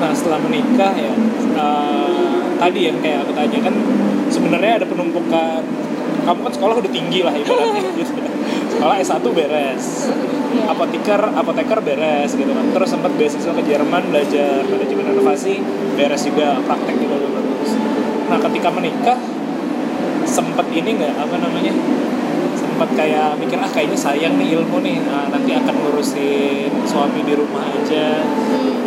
nah setelah menikah ya uh, tadi yang kayak aku tanya kan sebenarnya ada penumpukan kamu kan sekolah udah tinggi lah ibaratnya. Gitu sekolah S1 beres Iya. apoteker apoteker beres gitu kan. Terus sempat beasiswa ke Jerman belajar manajemen inovasi beres juga praktek juga udah bagus. Nah ketika menikah sempet ini nggak apa namanya sempat kayak mikir ah kayaknya sayang nih ilmu nih Nah, nanti akan ngurusin suami di rumah aja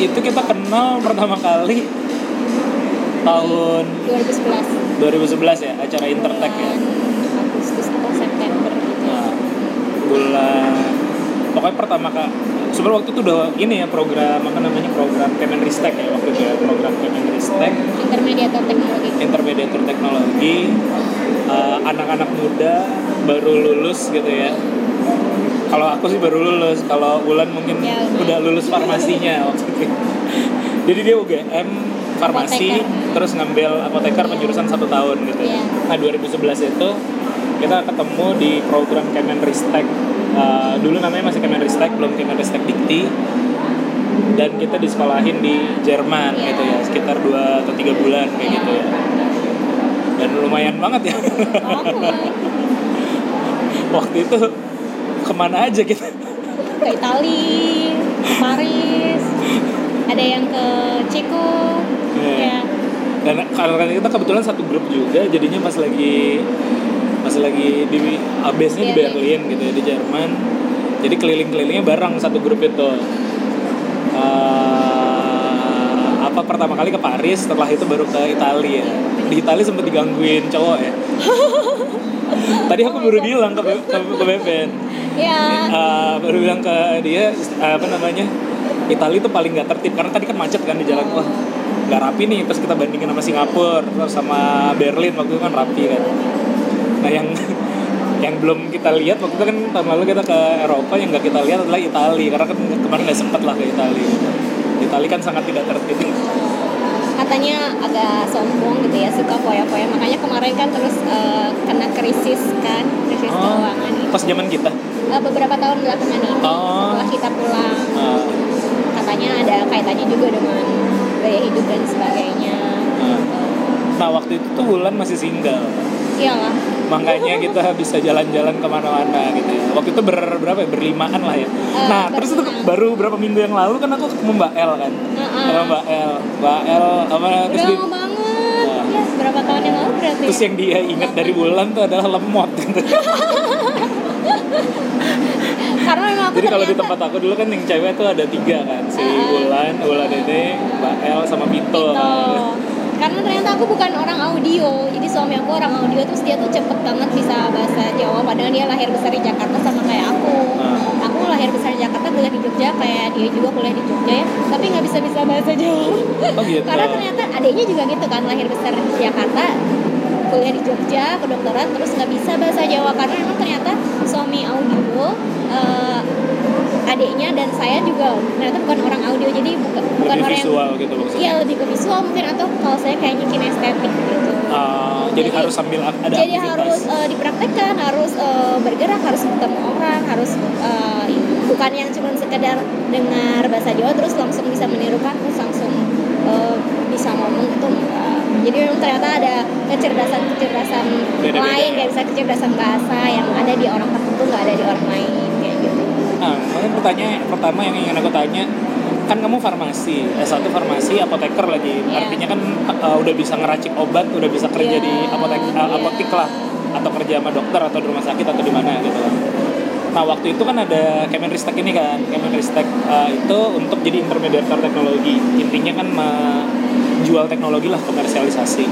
itu kita kenal pertama kali tahun 2011 2011 ya acara Intertech ya? Bulan Agustus atau September gitu. Nah, bulan pokoknya pertama kak sebenarnya waktu itu udah ini ya program apa namanya program Kemenristek ya waktu itu ya program Kemenristek. Intermediator teknologi. Intermediator teknologi eh, anak-anak muda baru lulus gitu ya kalau aku sih baru lulus kalau Wulan mungkin Ya, udah lulus farmasinya waktu itu jadi dia UGM farmasi Apoteker. terus ngambil apoteker penjurusan satu tahun gitu Iya. nah 2011 itu kita ketemu di program Kemenristek Eh, dulu namanya masih Kemenristek belum Kemenristek Dikti dan kita disekolahin di Jerman Iya. gitu ya sekitar 2 atau tiga bulan kayak Iya. gitu ya dan lumayan banget ya waktu itu ke mana aja kita ke Itali ke Paris ada yang ke Ceko Iya. ya. Dan karena kita kebetulan satu grup juga jadinya pas lagi pas lagi di ah, base-nya di Berlin. Gitu ya di Jerman. Jadi keliling-kelilingnya bareng satu grup itu. Eh, apa pertama kali ke Paris setelah itu baru ke Italia ya. Di Italia sempat digangguin cowok ya. Tadi aku baru bilang ke ke, ke Beben ya Eh, baru bilang ke dia eh, apa namanya Italia itu paling nggak tertib karena tadi kan macet kan di jalan. Wah nggak rapi nih terus kita bandingin sama Singapura terus sama Berlin waktu itu kan rapi kan. Nah yang yang belum kita lihat waktu itu kan tahun lalu kita ke Eropa yang nggak kita lihat adalah Italia karena kan kemarin nggak sempet lah ke Italia Italia kan sangat tidak tertib. Katanya agak sombong gitu ya suka foya-foya. Makanya kemarin kan terus eh, kena krisis kan krisis Oh. keuangan pas zaman kita? Eh, beberapa tahun belakangan ini Oh. setelah kita pulang Eh, katanya ada kaitannya juga dengan gaya hidup dan sebagainya. Eh. nah waktu itu tuh Wulan masih single. Iyalah. Makanya kita bisa jalan-jalan ke mana-mana gitu ya. Waktu itu ber berapa ya? Berlimaan lah ya. Nah terus itu baru berapa minggu yang lalu kan aku ketemu Mbak El kan? Heeh. sama Mbak El. Mbak El apa terus, di- banget. Ya berapa tahun yang lalu berarti terus ya? yang dia ingat dari bulan tuh adalah lemot. gitu. karena memang aku jadi kalau di tempat aku dulu kan yang cewek tuh ada tiga kan si Ah. Wulan Wulan ini Mbak El sama Pito, kan. Karena ternyata aku bukan orang audio, jadi suami aku orang audio terus dia tuh cepet banget bisa bahasa Jawa. Padahal dia lahir besar di Jakarta sama kayak aku. Ah. Aku lahir besar di Jakarta, kuliah di Jogja, kayak dia juga kuliah di Jogja ya. Tapi nggak bisa bisa bahasa Jawa. Oh gitu. Karena ternyata adiknya juga gitu kan, lahir besar di Jakarta, kuliah di Jogja, kedokteran, terus nggak bisa bahasa Jawa karena emang ternyata suami audio. eh, adiknya dan saya juga ternyata bukan orang audio jadi bukan bukan lebih orang yang visual gitu maksudnya Iya lebih ke visual mungkin atau kalau saya kayaknya kinestetik gitu. Ah, jadi, Jadi- harus sambil ada Jadi aktivitas harus eh, dipraktekkan, harus eh, bergerak, harus ketemu orang, harus eh, bukan yang cuma sekedar dengar bahasa Jawa terus langsung bisa menirukan terus langsung eh, bisa ngomong itu. Jadi memang ternyata ada kecerdasan-kecerdasan Beda-beda lain ya. kayak bisa kecerdasan bahasa yang ada di orang tertentu nggak ada di orang lain kayak gitu. Nah, makanya pertanyaan pertama yang ingin aku tanya, kan kamu farmasi, S1 farmasi, apoteker lagi. Iya. Artinya kan uh, udah bisa ngeracik obat, udah bisa kerja Iya, di apotek uh, iya. apotik lah atau kerja sama dokter atau di rumah sakit atau di mana gitu. Nah, waktu itu kan ada Kemenristek ini kan. Kemenristek uh, itu untuk jadi intermediator teknologi. Intinya kan menjual teknologi lah, komersialisasi.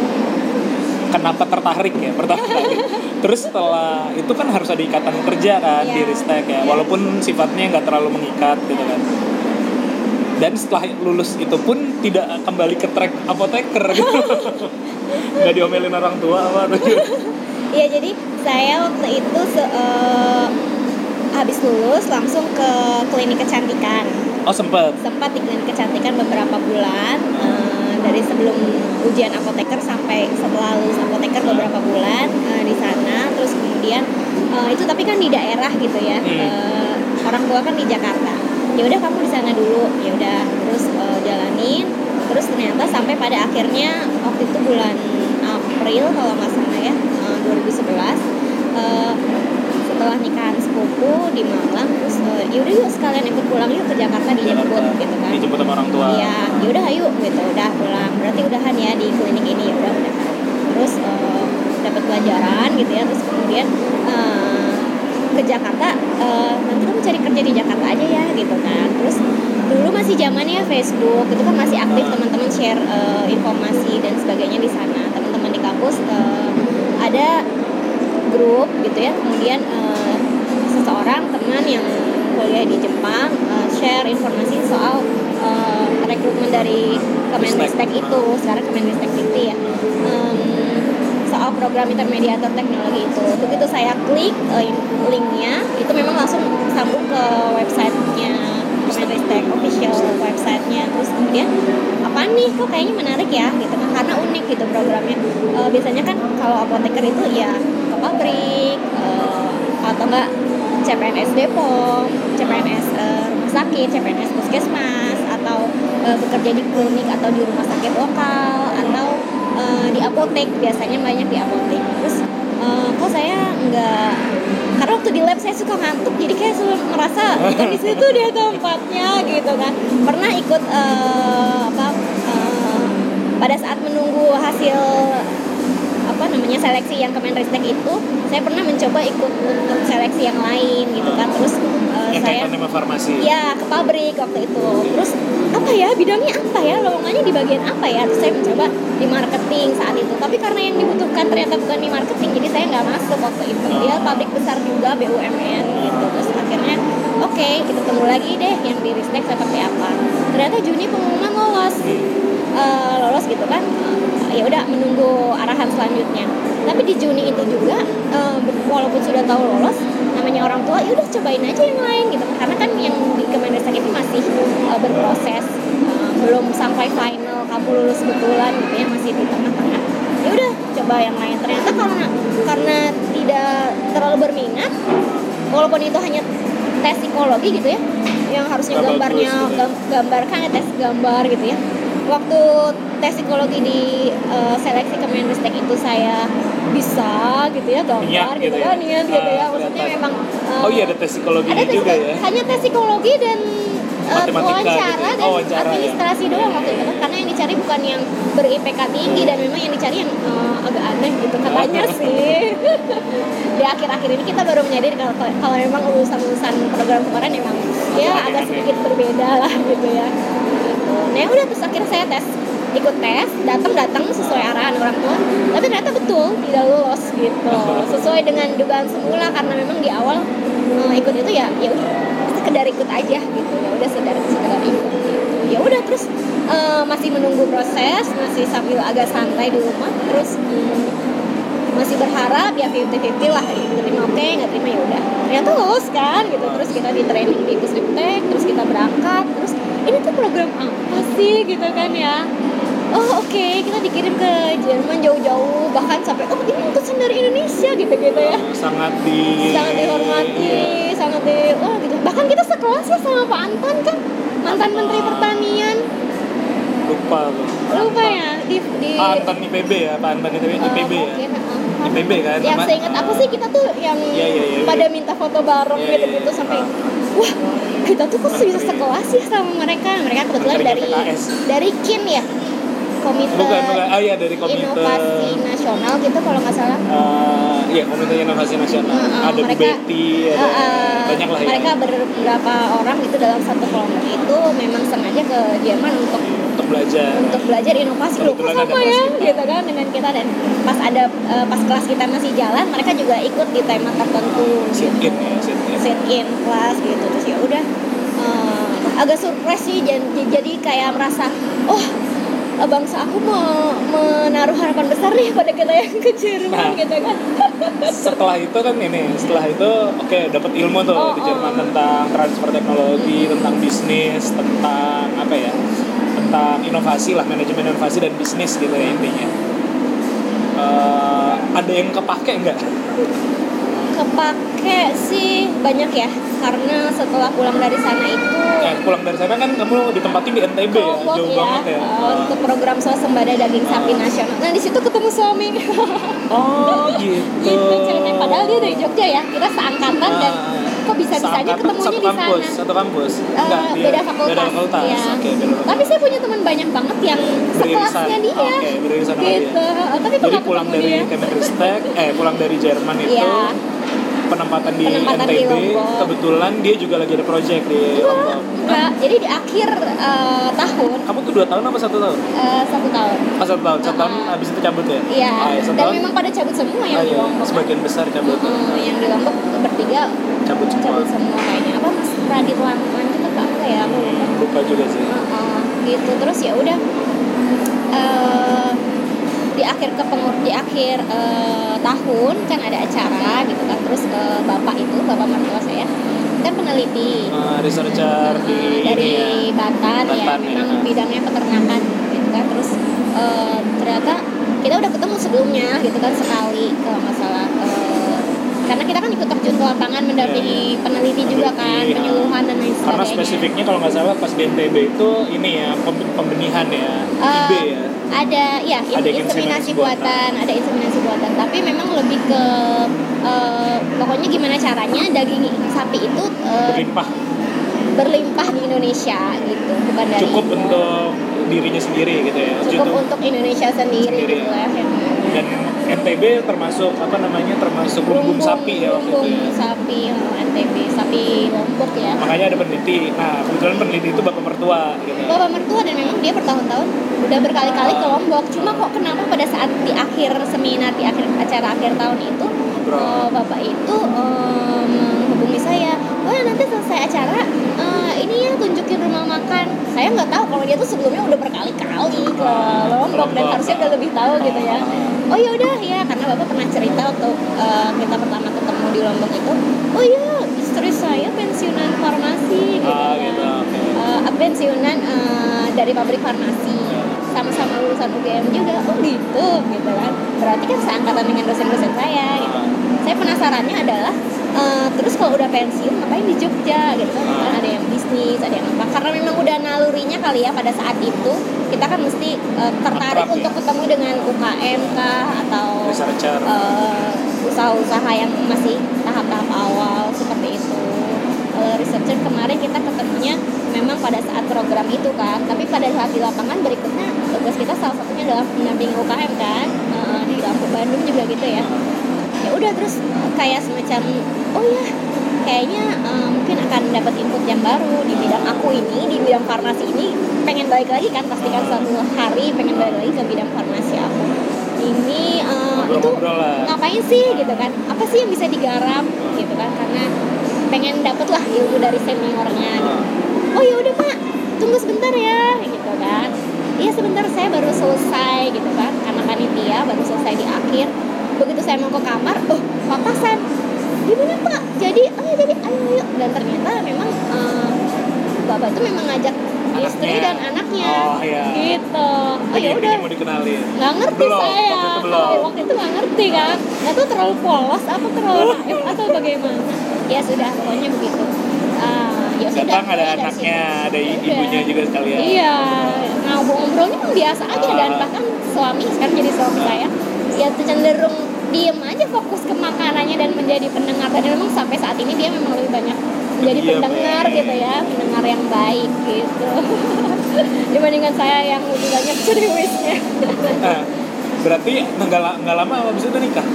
Kenapa tertarik ya pertama kali? Terus setelah itu kan harus ada ikatan kerja kan di Iya. Ristek ya, Iya. walaupun sifatnya nggak terlalu mengikat gitu kan. dan setelah lulus itu pun tidak kembali ke track apoteker gitu nggak diomelin orang tua apa tuh Iya jadi saya waktu itu se- eh, habis lulus langsung ke klinik kecantikan. oh sempet Sempat di klinik kecantikan beberapa bulan eh, dari sebelum ujian apoteker sampai setelah lulus apoteker beberapa bulan eh, di sana. Terus kemudian eh, itu tapi kan di daerah gitu ya. Hmm. Eh, orang tua kan di Jakarta. Ya udah kamu di sana dulu. Ya udah terus eh, jalanin. Terus ternyata sampai pada akhirnya waktu itu bulan April kalau nggak salah ya eh, 2011 eh, setelah nikahan sepupu di Malang terus eh, yaudah yuk sekalian ikut pulang yuk ke Jakarta dijemput Jakarta. gitu kan dijemput sama orang tua Iya, yaudah ayo gitu, udah pulang. Berarti udahan ya di klinik ini, ya udah udahan. Terus eh, dapat pelajaran gitu ya, terus kemudian eh, ke Jakarta. eh, nanti kamu cari kerja di Jakarta aja ya gitu kan. Terus dulu masih zamannya Facebook, itu kan masih aktif Ah. teman-teman share eh, informasi dan sebagainya di sana. Teman-teman di kampus eh, ada grup gitu ya, kemudian eh, seseorang teman yang kuliah di Jepang eh, share informasi soal eh, rekrutmen dari Kemenristek itu sekarang Kemenristek Dikti ya. Em, soal program intermediator teknologi itu. Begitu saya klik eh, linknya itu memang langsung sambung ke websitenya Kemenristek official websitenya. Terus kemudian apa nih? Kok kayaknya menarik ya? Gitu kan. Karena unik gitu programnya. Eh, biasanya kan kalau apoteker itu ya atau enggak CPNS Depom, CPNS eh, rumah sakit, CPNS puskesmas atau eh, bekerja di klinik atau di rumah sakit lokal atau eh, di apotek biasanya banyak di apotek. Terus eh, kok saya nggak karena waktu di lab saya suka ngantuk jadi kayak selalu merasa bukan di situ dia tempatnya gitu kan pernah ikut eh, apa eh, pada saat menunggu hasil namanya seleksi yang Kemenristek itu saya pernah mencoba ikut untuk seleksi yang lain gitu kan. Terus yang saya farmasi. Ya ke pabrik waktu itu. Terus apa ya bidangnya apa ya? Lowongannya di bagian apa ya? Terus saya mencoba di marketing saat itu. Tapi karena yang dibutuhkan ternyata bukan di marketing jadi saya nggak masuk waktu itu. Dia pabrik besar juga BUMN gitu. Terus akhirnya oke kita tunggu lagi deh yang di Ristek seperti apa. Ternyata Juni pengumuman lolos. Eh, lolos gitu kan ya udah menunggu arahan selanjutnya. Tapi di Juni itu juga eh, walaupun sudah tahu lolos namanya orang tua ya udah cobain aja yang lain gitu. Karena kan yang di Kemenristek itu masih eh, berproses eh, belum sampai final kamu lulus betulan gitu ya masih di tengah-tengah. Ya udah coba yang lain. Ternyata karena karena tidak terlalu berminat walaupun itu hanya tes psikologi gitu ya yang harusnya gambarnya gitu ya. gam- gambarkan ya tes gambar gitu ya. Waktu tes psikologi di eh, seleksi Kemenristek itu saya bisa gitu ya gambar Niat gitu, gitu ya. kan niat gitu ya Ah, maksudnya kelihatan. memang eh, oh iya ada tes psikologinya ada tes juga ya hanya tes psikologi dan Matematika wawancara gitu ya. dan Oh, wawancara, ya. administrasi doang waktu itu kan karena yang dicari bukan yang ber-IPK tinggi dan memang yang dicari yang eh, agak aneh gitu katanya Oh. sih di akhir-akhir ini kita baru menyadari kalau kalau memang lulusan-lulusan program kemarin memang ya Agak sedikit berbeda lah gitu ya nah ya udah terus akhirnya saya tes ikut tes datang datang sesuai arahan orang tua. Tapi ternyata betul tidak lolos gitu. Sesuai dengan dugaan semula karena memang di awal eh, ikut itu ya ya udah sekedar ikut aja gitu. Ya udah sekedar sekedar ikut gitu. Ya udah terus eh, masih menunggu proses masih sambil agak santai di rumah terus hmm, masih berharap ya 50-50 lah terima oke nggak terima ya udah. Ternyata lolos kan gitu. Terus kita di training di Puslitek terus kita berangkat terus ini tuh program apa sih? Gitu kan ya oh oke kita dikirim ke Jerman jauh-jauh bahkan sampai oh ini utusan dari Indonesia gitu gitu ya. Sangat di sangat dihormati Iya. sangat di oh gitu. Bahkan kita sekelas ya sama Pak Anton kan? Mantan Menteri Pertanian. Lupa lupa ya di di Ah, Anton IPB ya Pak Anton IPB, Eh, IPB ya. Mungkin, heeh. IPB kan yang saya ingat aku sih kita tuh yang Iya, iya, iya, pada minta foto bareng Iya, gitu iya, gitu iya. sampai Ah. wah kita tuh kok bisa sekelas ya sama mereka. Mereka kebetulan dari dari KIN ya komite bukan bukan. Ah ya dari komite inovasi nasional gitu kalau nggak salah. Eh, iya komite inovasi nasional. Heeh, ada Bu mereka- Betty ada Uh, uh, banyak lah ya. mereka beberapa orang itu dalam satu kelompok itu memang sengaja ke Jerman untuk untuk belajar. untuk belajar inovasi. Loh ada sama ya kita. gitu kan dengan kita. Dan pas ada eh, pas kelas kita masih jalan mereka juga ikut di tema tertentu sit gitu. in ya sit in. Sit in kelas gitu. Terus ya udah eh, agak surprise sih jadi, jadi kayak merasa oh bangsa aku mau menaruh harapan besar nih pada kita yang ke Jerman Nah. gitu kan setelah itu kan ini setelah itu oke dapat ilmu tuh Oh, di Jerman oh. tentang transfer teknologi tentang bisnis tentang apa ya tentang inovasi lah manajemen inovasi dan bisnis gitu ya intinya Eh, ada yang kepake nggak kepake sih banyak ya karena setelah pulang dari sana itu eh, pulang dari sana kan kamu ditempatin di NTB ya jauh ya, banget ya uh, untuk program swasembada daging sapi Ah. nasional. Nah di situ ketemu suami, oh gitu gitu ceritanya. Padahal dia dari Jogja ya, kita seangkatan dan Ah. kok bisa bisanya ketemunya satu di sana. satu kampus Eh, Enggak, dia- beda fakultas, beda fakultas ya. oke beda fakultas. Tapi saya punya teman banyak banget yang sekelasnya dia, sama gitu. dia. Tapi kok Jadi pulang dari? Kemenristek, eh pulang dari Jerman itu Iya. Penempatan di Penempatan di NTB. Lombok. kebetulan dia juga lagi ada project di Enggak, Lombok. enggak. Jadi di akhir eh, tahun, Kamu tuh dua tahun apa satu tahun? eh, satu tahun. Ah, satu tahun, satu tahun Ah. habis itu cabut ya? Iya. Ah, ya, Dan tahun. memang pada cabut semua yang Ah, di iya, Lombok. kan. sebagian besar cabut. Heeh, yang di Lombok bertiga Cabut semua. cabut semua kayaknya apa Mas Radit Lantuan itu apa enggak ya aku lupa. Lupa juga sih. Heeh, gitu terus ya udah eh, di akhir kepengur di akhir eh, tahun kan ada acara gitu kan terus eh, bapak itu bapak mertua saya kan peneliti Ah, researcher di Eh, dari ini ya. Batan, ya Batan, ya. memang bidangnya peternakan gitu kan terus eh, ternyata kita udah ketemu sebelumnya gitu kan sekali kalau nggak salah eh, karena kita kan ikut terjun ke lapangan mendampingi peneliti juga kan Peneliti, penyuluhan dan lain Iya. Karena sebagainya spesifiknya kalau nggak salah pas NTB itu ini ya pem- pembenihan ya, Eh, IB ya. Ada ya Ada in- inseminasi inseminasi buatan ada inseminasi buatan tapi memang lebih ke eh, pokoknya gimana caranya daging sapi itu eh, Berlimpah, berlimpah di Indonesia gitu bukan dari cukup impor. untuk dirinya sendiri gitu ya. cukup Gitu. untuk Indonesia sendiri, Sendiri, gitu ya. lah Dan NTB termasuk apa namanya termasuk lumbung sapi ya waktu itu ya. sapi NTB sapi Lombok ya Makanya ada peneliti. Nah kebetulan peneliti itu bapak mertua gitu. bapak mertua dan memang dia bertahun-tahun udah berkali-kali ke Lombok cuma kok kenapa pada saat di akhir seminar di akhir acara akhir tahun itu Bro. eh, bapak itu saya oh ya nanti selesai acara eh, ini ya tunjukin rumah makan. Saya nggak tahu kalau dia tuh sebelumnya udah berkali-kali ke Lombok dan harusnya udah lebih tahu gitu ya. Oh. Ya udah ya karena bapak pernah cerita waktu eh, kita pertama ketemu di Lombok itu. Oh iya istri saya pensiunan farmasi gitu Ah, ya oke. Eh, pensiunan eh, dari pabrik farmasi. Sama-sama lulusan UGM juga. Oh gitu gitu kan. Berarti kan seangkatan dengan dosen-dosen saya gitu saya penasarannya adalah eh, terus kalau udah pensiun ngapain di Jogja gitu? Kan. Kan ada yang bisnis ada yang apa. Karena memang udah nalurinya kali ya pada saat itu kita kan mesti eh, tertarik Akrab ya. untuk ketemu dengan UKM kah? Atau Researcher. eh, usaha-usaha yang masih tahap-tahap awal seperti itu. Eh, researcher kemarin kita ketemunya memang pada saat program itu kan. Tapi pada saat di lapangan berikutnya tugas kita salah satunya adalah mendampingi UKM kan. Eh, di Lampung Bandung juga gitu ya ya udah terus kayak semacam oh ya kayaknya eh, mungkin akan dapat input yang baru di bidang aku ini di bidang farmasi ini. Pengen balik lagi kan pastikan suatu hari pengen balik lagi ke bidang farmasi aku. Ini eh, itu ngapain sih gitu kan? Apa sih yang bisa digarap gitu kan? Karena pengen dapet lah ilmu dari seniornya. Gitu. oh ya udah pak. Tunggu sebentar ya gitu kan. Iya sebentar. Saya baru selesai gitu kan. Karena panitia baru selesai di akhir begitu saya mau ke kamar oh papasan gimana pak jadi oh ya jadi ayo ayo dan ternyata memang eh, bapak itu memang ngajak istri Anaknya. dan anaknya Oh, iya. gitu oh ya udah mau dikenalin. nggak ngerti Belum, saya waktu itu belum. Oh, waktu itu nggak ngerti kan nggak tahu terlalu polos apa terlalu naif atau bagaimana ya sudah pokoknya begitu Ah, ya sudah Datang ada anaknya, ada ibunya juga sekalian. iya ngobrol-ngobrolnya memang biasa aja dan Ah. bahkan suami sekarang jadi suami Ah. saya ya tuh cenderung diem aja fokus ke makanannya dan menjadi pendengar dan memang sampai saat ini dia memang lebih banyak menjadi Diam, pendengar eh. gitu ya pendengar yang baik gitu dibandingkan saya yang lebih banyak ceriwisnya Nah, berarti nggak lama abis itu nikah?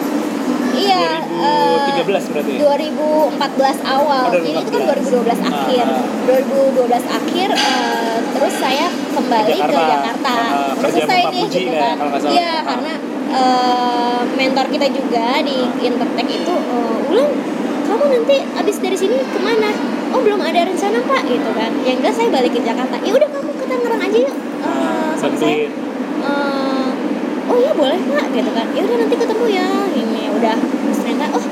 Iya eh, 2013 berarti. 2014 awal. Oh, Jadi itu kan 2012 Ah, akhir. ah. 2012 akhir eh, terus saya kembali Ke ke Jakarta. Jakarta. Ah, kerja selesai nih gitu ya, kan. Iya, Ah. karena eh, mentor kita juga di Intertek itu eh, ulang kamu nanti abis dari sini ke mana oh belum ada rencana pak gitu kan yang jelas saya balik ke Jakarta ya udah kamu ke Tangerang aja yuk Eh, sama saya eh, oh iya boleh pak gitu kan. Ya udah nanti ketemu ya. Ini ya udah terus ternyata oh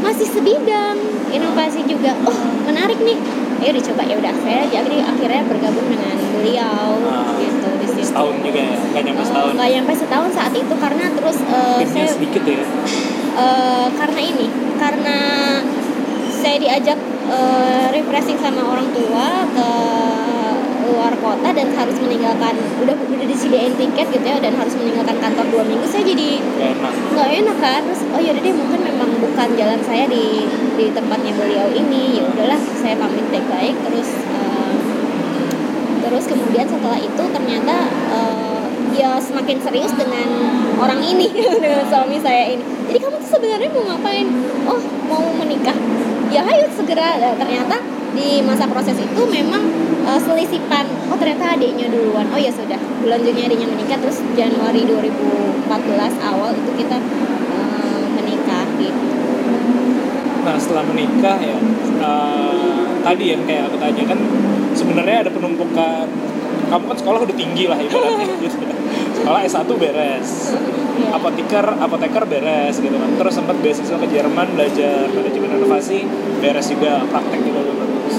masih sebidang inovasi juga. Oh menarik nih. Ya udah coba. Ya udah saya jadi akhirnya bergabung dengan beliau Ah, gitu di situ. setahun juga ya? Nggak nyampe Eh, setahun. nggak nyampe setahun saat itu karena terus timnya saya sedikit ya? Eh, karena ini karena saya diajak eh, refreshing sama orang tua ke luar kota dan harus meninggalkan udah udah disediain tiket gitu ya dan harus meninggalkan kantor dua minggu saya jadi nggak enak. nggak enak kan? Terus oh yaudah deh mungkin memang bukan jalan saya di di tempatnya beliau ini ya udahlah saya pamit baik-baik. Terus eh, terus kemudian setelah itu ternyata eh, ya semakin serius dengan orang ini dengan suami saya ini. Jadi kamu tuh sebenarnya mau ngapain? Oh mau menikah. Ya ayo segera. Nah, ternyata di masa proses itu memang eh, selisipan oh ternyata adiknya duluan oh ya sudah bulan Juni adiknya menikah terus Januari 2014 awal itu kita eh, menikah gitu Nah setelah menikah ya eh, tadi yang kayak aku tanya kan sebenarnya ada penumpukan kamu kan sekolah udah tinggi lah ibaratnya gitu. Sekolah S1 beres, Ya. apoteker apoteker beres gitu kan. Terus sempat beasiswa ke Jerman belajar manajemen inovasi beres juga praktek juga bagus.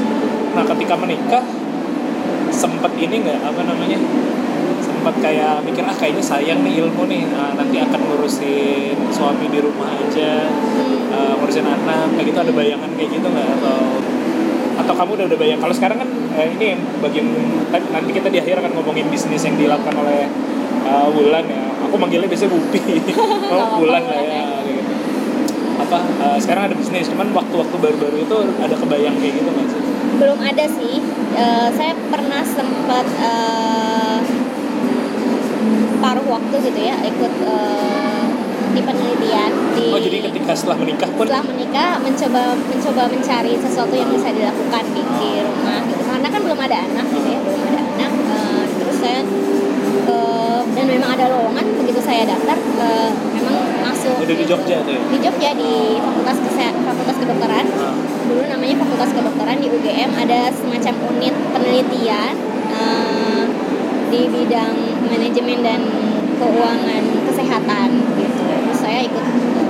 Nah ketika menikah sempat ini nggak? Apa namanya? Sempat kayak mikir ah kayaknya sayang nih ilmu nih Ah, nanti akan ngurusin suami di rumah aja uh, ngurusin anak kayak gitu ada bayangan kayak gitu nggak? Atau atau kamu udah udah bayang? Kalau sekarang kan eh, ini bagian kan nanti kita di akhir akan ngomongin bisnis yang dilakukan oleh uh, Wulan ya. Aku manggilnya biasanya Bupi oh, Wulan lah ya ya. kayak gitu. apa uh, sekarang ada bisnis cuman waktu-waktu baru-baru itu ada kebayang kayak gitu nggak sih belum ada sih. Eh, saya pernah sempat eh, paruh waktu gitu ya ikut eh, di penelitian di oh jadi ketika setelah menikah pun? Setelah menikah mencoba mencoba mencari sesuatu yang bisa dilakukan di, di rumah gitu. Karena kan belum ada anak gitu ya belum ada anak Eh, terus saya eh, dan memang ada lowongan begitu saya daftar eh, memang masuk udah di Jogja tuh ya? di Jogja di Fakultas Fakultas Kedokteran dulu namanya Fakultas Kedokteran di UGM ada semacam unit penelitian eh, di bidang manajemen dan keuangan kesehatan gitu. Terus saya ikut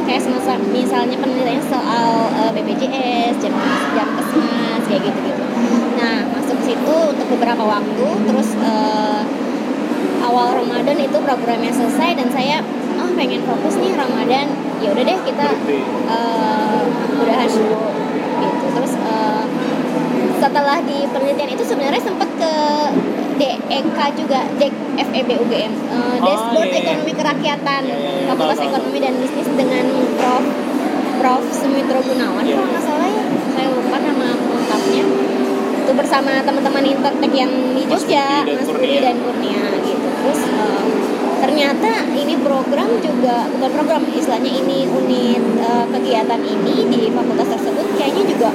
kayak semasa misalnya penelitian soal eh, BPJS, jam jam kesmas kayak gitu-gitu. Nah, masuk situ untuk beberapa waktu terus eh, awal Ramadan itu programnya selesai dan saya ah pengen fokus nih Ramadan. Ya udah deh kita eh udahan dulu gitu. Terus eh, setelah di penelitian itu sebenarnya sempat ke DEK juga DEK FEB UGM eh, Oh, Dashboard iya, iya. Ekonomi Kerakyatan Iya, iya, iya. Fakultas Ekonomi dan Bisnis dengan Prof Prof. Sumitro Gunawan Iya, kalau nggak salah ya. Saya lupa nama lengkapnya. Itu bersama teman-teman Intertek yang di Jogja Mas Budi dan Kurnia gitu. Terus eh, ternyata ini program juga bukan program istilahnya ini unit eh, kegiatan ini di fakultas tersebut kayaknya juga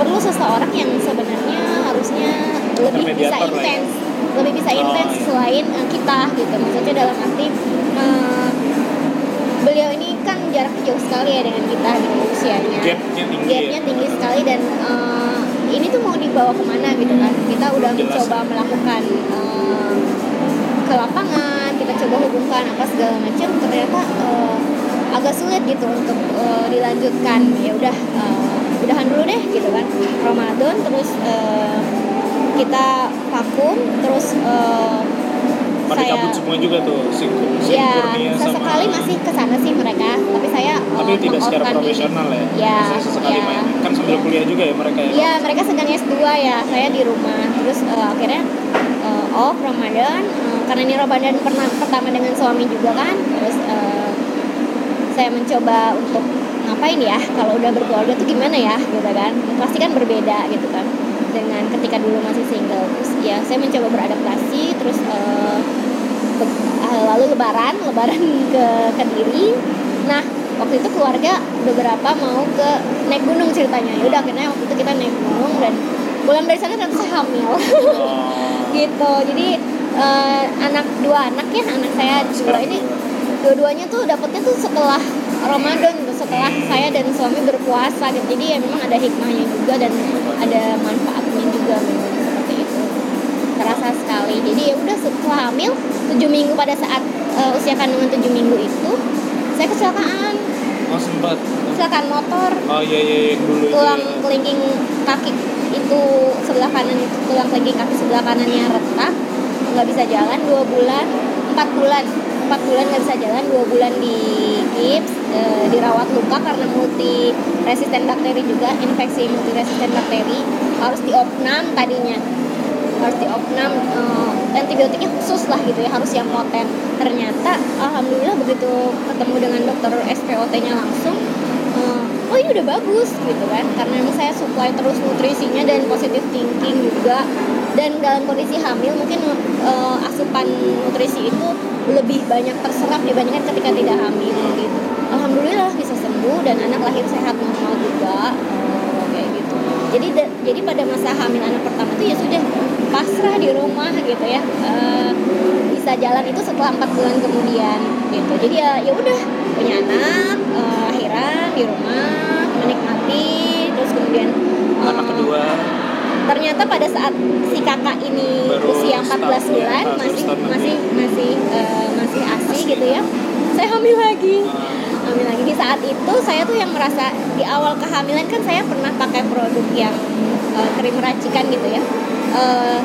perlu seseorang yang sebenarnya harusnya lebih bisa ya. intens lebih bisa Oh, intens iya. selain eh, kita gitu maksudnya dalam arti eh, beliau ini kan jaraknya jauh sekali ya dengan kita gitu usianya gapnya tinggi gapnya ya tinggi sekali dan eh, ini tuh mau dibawa ke mana gitu kan kita udah Jelas. mencoba melakukan eh, ke lapangan kita coba hubungkan apa segala macam ternyata eh, agak sulit gitu untuk eh, dilanjutkan. Ya udah eh, udahan dulu deh gitu kan. Ramadan terus eh, kita vakum terus eh, pada saya cabut semua juga tuh si, si ya Kurnia sama sesekali masih ke sana sih mereka tapi saya tapi eh, tidak secara profesional ya? Ya, Maksudnya sesekali ya. main. Kan sambil kuliah juga ya mereka ya? Iya, mereka sedang S2 ya, saya di rumah. Terus eh, akhirnya eh, off Ramadan, eh, karena ini Ramadan pernah pertama dengan suami juga kan. Terus eh, saya mencoba untuk ngapain ya, kalau udah berkeluarga tuh gimana ya, gitu kan. Pasti kan berbeda gitu kan dengan ketika dulu masih single. Terus ya saya mencoba beradaptasi, terus be- eh, lalu lebaran, lebaran ke Kediri. Nah, waktu itu keluarga beberapa mau ke naik gunung ceritanya ya udah akhirnya waktu itu kita naik gunung dan pulang dari sana ternyata saya hamil Oh, gitu jadi eh, anak dua anak ya anak saya dua. Ini dua-duanya tuh dapetnya tuh setelah Ramadan tuh setelah saya dan suami berpuasa. Gitu jadi ya memang ada hikmahnya juga dan ada manfaatnya juga. Memang seperti itu. Terasa sekali. Jadi ya udah setelah hamil 7 minggu pada saat uh, usia kandungan 7 minggu itu saya kecelakaan. Oh sempat. Kecelakaan motor. Oh iya iya yang dulu tulang itu ya. kelingking kaki itu sebelah kanan itu tulang kelingking kaki sebelah kanannya retak nggak bisa jalan dua bulan empat bulan. Empat bulan nggak bisa jalan dua bulan di gips e, dirawat luka karena multi resisten bakteri juga infeksi multi resisten bakteri harus diopnam tadinya. Harus diopnam e, antibiotiknya khusus lah gitu ya harus yang poten ternyata alhamdulillah begitu ketemu dengan dokter SPOT-nya langsung eh, oh ini udah bagus gitu kan. Karena memang saya supply terus nutrisinya dan positive thinking juga dan dalam kondisi hamil mungkin uh, asupan nutrisi itu lebih banyak terserap dibandingkan ketika tidak hamil gitu. Alhamdulillah bisa sembuh dan anak lahir sehat normal juga uh, kayak gitu. Jadi jadi pada masa hamil anak pertama itu ya sudah pasrah di rumah gitu ya. Uh, bisa jalan itu setelah empat bulan kemudian gitu. Jadi ya ya udah punya anak uh, akhiran di rumah menikmati terus kemudian anak kedua ternyata pada saat si kakak ini Baru usia 14 setahun, bulan ya, masih masih lebih. masih uh, masih asi gitu ya saya hamil lagi. Uh, hamil lagi. Di saat itu saya tuh yang merasa di awal kehamilan kan saya pernah pakai produk yang uh, krim racikan gitu ya. Uh,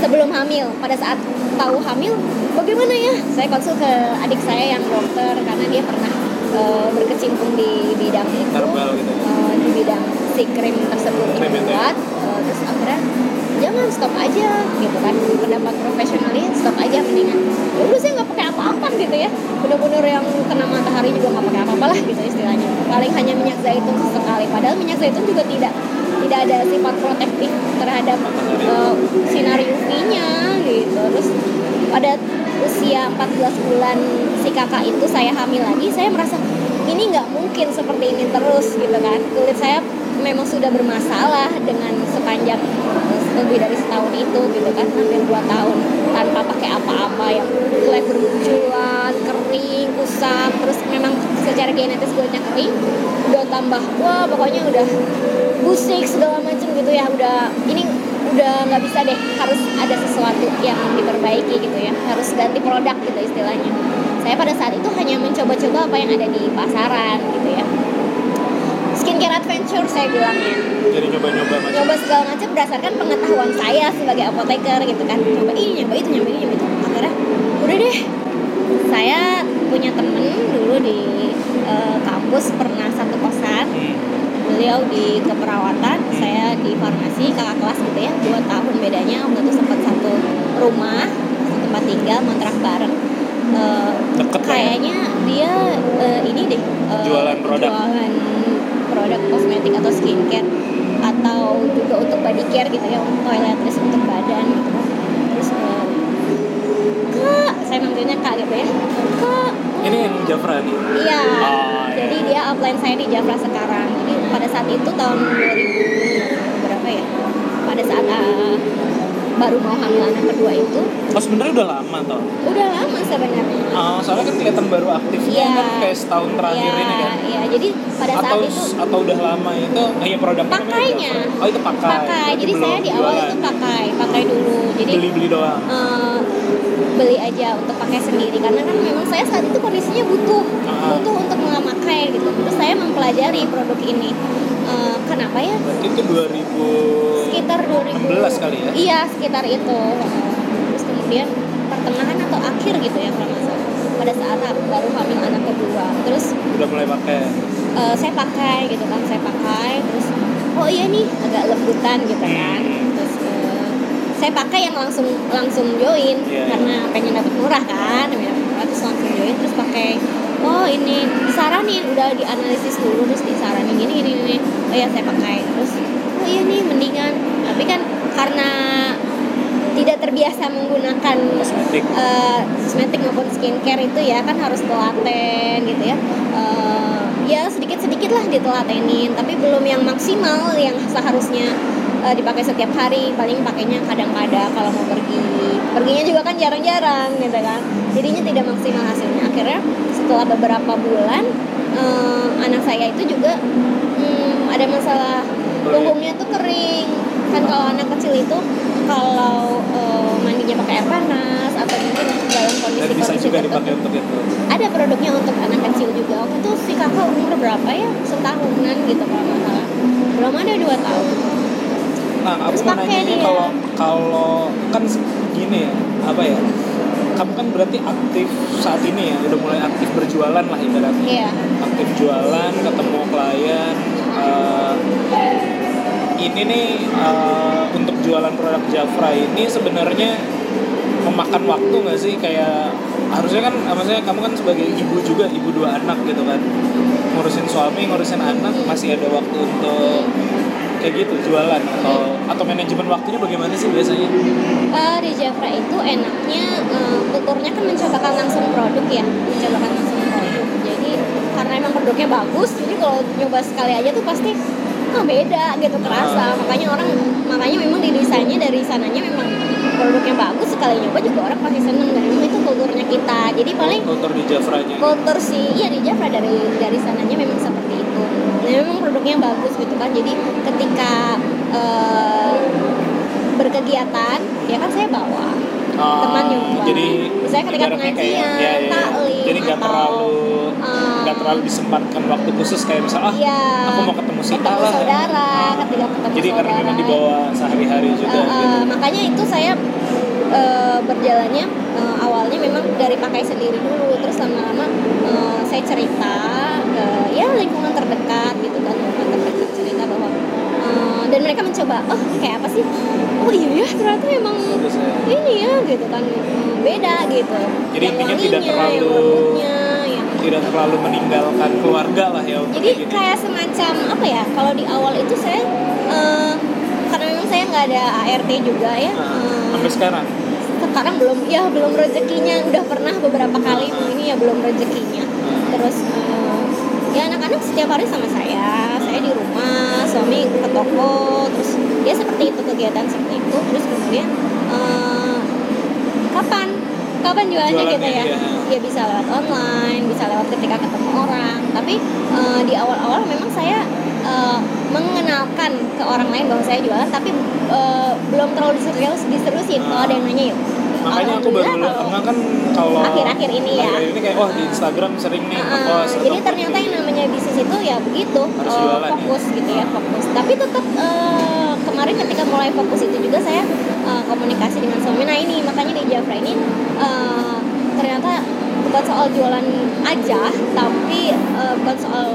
sebelum hamil pada saat tahu hamil bagaimana ya? Saya konsul ke adik saya yang dokter karena dia pernah uh, berkecimpung di bidang itu Herbal gitu ya? uh, di bidang si krim tersebut Krim itu ya? dibuat uh, terus akhirnya jangan stop aja gitu kan. Pendapat profesionalnya stop aja mendingan ya udah saya nggak pakai apa-apa gitu ya. Bener-bener yang kena matahari juga nggak pakai apa-apa lah gitu istilahnya. Paling hanya minyak zaitun sekali padahal minyak zaitun juga tidak tidak ada sifat protektif terhadap uh, sinar UV-nya gitu. Terus pada usia 14 bulan si kakak itu saya hamil lagi saya merasa ini nggak mungkin seperti ini terus gitu kan. Kulit saya memang sudah bermasalah dengan sepanjang eh, lebih dari setahun itu gitu kan hampir dua tahun tanpa pakai apa-apa yang kulit bermunculan kering kusam terus memang secara genetis kulitnya kering udah tambah wah pokoknya udah busik segala macam gitu ya udah ini udah nggak bisa deh harus ada sesuatu yang diperbaiki gitu ya harus ganti produk gitu istilahnya. Saya pada saat itu hanya mencoba-coba apa yang ada di pasaran gitu ya skincare adventure saya bilangnya. Jadi nyoba-nyoba macam nyoba segala macam berdasarkan pengetahuan saya sebagai apoteker gitu kan. Coba ini nyoba itu nyoba ini nyoba itu. Akhirnya udah deh. Saya punya temen dulu di eh, kampus pernah satu kosan. Hmm. beliau di keperawatan saya di farmasi kakak kelas gitu ya. Dua tahun bedanya waktu itu sempat satu rumah satu tempat tinggal kontrak bareng. Eh, Deket ya? kayaknya dia eh, ini deh eh, Jualan produk. jualan produk kosmetik atau skincare atau juga untuk body care gitu ya untuk toiletries untuk badan gitu terus eh, kak saya manggilnya kak gitu ya kak ini yang Jafra nih Iya. Oh, iya. Jadi dia upline saya di Jafra sekarang. Jadi pada saat itu tahun 2000 berapa ya? Pada saat uh, baru mau hamil anak kedua itu oh sebenarnya udah lama toh udah lama sebenarnya. Ah, soalnya kan kelihatan baru aktifnya Iya. kan kayak setahun terakhir Iya, ini kan Iya, jadi pada saat atau itu atau udah lama itu oh iya produknya namanya Pakainya. Jafra. oh itu pakai pakai. Jadi belum saya di awal jualan. itu pakai, pakai dulu. Jadi beli beli doang eh, beli aja untuk pakai sendiri karena kan memang saya saat itu kondisinya butuh Ah. butuh untuk memakai gitu terus saya mempelajari produk ini Eh, kenapa ya berarti itu 2000 sekitar 2000 kali ya iya sekitar itu terus kemudian pertengahan atau akhir gitu ya kalau nggak salah. Pada saat baru hamil anak kedua. Terus udah mulai pakai? eh, saya pakai gitu kan saya pakai terus oh iya nih agak lembutan gitu kan. Hmm. terus eh, saya pakai yang langsung langsung join Iya, iya. karena pengen dapat murah kan murah terus langsung join terus pakai oh ini disaranin udah dianalisis dulu terus disaranin gini gini gini. Oh ya saya pakai. Terus oh iya nih mendingan. Tapi kan karena terbiasa menggunakan kosmetik. eh, kosmetik maupun skincare itu ya kan harus telaten gitu ya. Eh, ya sedikit sedikit lah ditelatenin tapi belum yang maksimal yang seharusnya eh, dipakai setiap hari. Paling pakainya kadang-kadang kalau mau pergi. Perginya juga kan jarang-jarang gitu kan. Jadinya tidak maksimal hasilnya. Akhirnya setelah beberapa bulan eh, anak saya itu juga hmm, ada masalah punggungnya tuh kering. Kan kalau anak kecil itu kalau eh, mandinya pakai air panas atau mungkin dalam kondisi dan bisa kondisi juga tertentu dipakai untuk itu. Ada produknya untuk anak kecil juga. Waktu itu si kakak umur berapa ya? Setahunan gitu kalau nggak salah. Belum ada dua tahun. Nah aku Terus mau pakai nanya kalau kalau kan gini ya apa ya? Kamu kan berarti aktif saat ini ya udah mulai aktif berjualan lah ibaratnya. Iya. Aktif jualan ketemu klien eh, ini nih eh, untuk jualan produk Jafra ini sebenarnya memakan waktu nggak sih? Kayak harusnya kan maksudnya kamu kan sebagai ibu juga ibu dua anak gitu kan. Ngurusin suami ngurusin anak masih ada waktu untuk kayak gitu jualan atau atau manajemen waktunya bagaimana sih biasanya? Eh, di Jafra itu enaknya eh, kulturnya kan mencobakan langsung produk ya mencobakan langsung produk. Jadi karena emang produknya bagus jadi kalau nyoba sekali aja tuh pasti ah beda gitu kerasa. Makanya orang makanya memang didesainnya dari sananya memang produknya bagus sekali nyoba juga orang pasti seneng. Dan memang itu kulturnya kita. Jadi paling kultur di Jafranya. Kultur sih iya di Jafra dari dari sananya memang seperti itu. Dan memang produknya bagus gitu kan. Jadi ketika eh, berkegiatan ya kan saya bawa Ah, teman nyoba jadi misalnya ketika pengajian ya, ya, ya. taklim jadi nggak terlalu eh, nggak terlalu disempatkan waktu khusus kayak misal ah Iya. aku mau ketemu si Ketemu lah saudara, Ah. ketika ketemu jadi karena saudara. memang dibawa sehari-hari juga Eh, eh, gitu makanya itu saya eh, berjalannya eh, awalnya memang dari pakai sendiri dulu terus lama-lama eh, saya cerita ke ya lingkungan terdekat gitu kan dan mereka mencoba oh kayak apa sih? Oh iya ya ternyata Bagus ya. ini ya gitu kan. Beda gitu. Jadi yang intinya tidak yang terlalu- lembutnya yang tidak terlalu meninggalkan keluarga lah ya jadi kayak kayak semacam apa ya kalau di awal itu saya eh, karena memang saya nggak ada ART juga ya Nah, sampai sekarang? sekarang belum ya belum rezekinya udah pernah beberapa kali ini ya belum rezekinya. Terus eh, setiap hari sama saya. Saya di rumah suami ke toko terus ya seperti itu kegiatan seperti itu. Terus kemudian eh, kapan? Kapan jualannya Jualannya, gitu ya? iya. ya bisa lewat online bisa lewat ketika ketemu orang. Tapi eh, di awal-awal memang saya eh, mengenalkan ke orang lain bahwa saya jualan tapi eh, belum terlalu diserius diserusin. Kalau ada yang nanya yuk makanya aku baru kalau- enggak kan kalau Akhir-akhir ini ya. akhir ini kayak wah di Instagram sering nih Heeh, ngepost jadi atau ternyata yang namanya bisnis itu ya begitu Harus eh, jualan ya. fokus gitu ya fokus tapi tetap eh, kemarin ketika mulai fokus itu juga saya eh, komunikasi dengan suami nah ini makanya di Jafra ini eh, ternyata bukan soal jualan aja tapi eh, bukan soal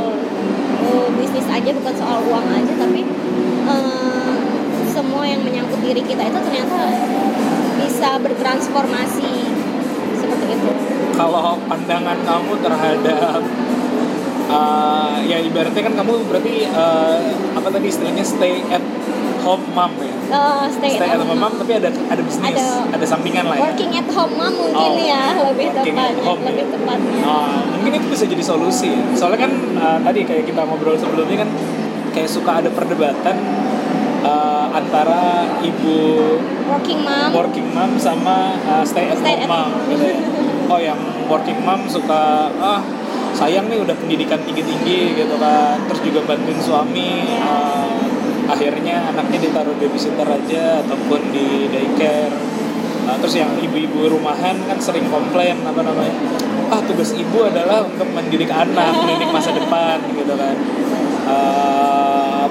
eh, bisnis aja bukan soal uang aja tapi eh, semua yang menyangkut diri kita itu ternyata bisa bertransformasi. Seperti itu. Kalau pandangan kamu terhadap uh, ya ibaratnya kan kamu berarti uh, apa tadi istilahnya stay at home mom ya? Eh, stay, stay at at home home mom tapi ada ada bisnis ada, Ada- sampingan lah ya? working at home mah mungkin Oh, ya lebih working at tepatnya home, lebih ya. tepatnya. Ah, mungkin itu bisa jadi solusi. Ya. soalnya kan uh, tadi kayak kita ngobrol sebelumnya kan kayak suka ada perdebatan uh, antara ibu working mom working mom sama uh, stay at Stay home at mom gitu ya. Oh yang working mom suka ah sayang nih udah pendidikan tinggi-tinggi gitu kan. Terus juga bantuin suami uh, akhirnya anaknya ditaruh babysitter aja ataupun di daycare. Nah, terus yang ibu-ibu rumahan kan sering komplain apa namanya ah tugas ibu adalah untuk mendidik anak mendidik masa depan gitu kan Eh,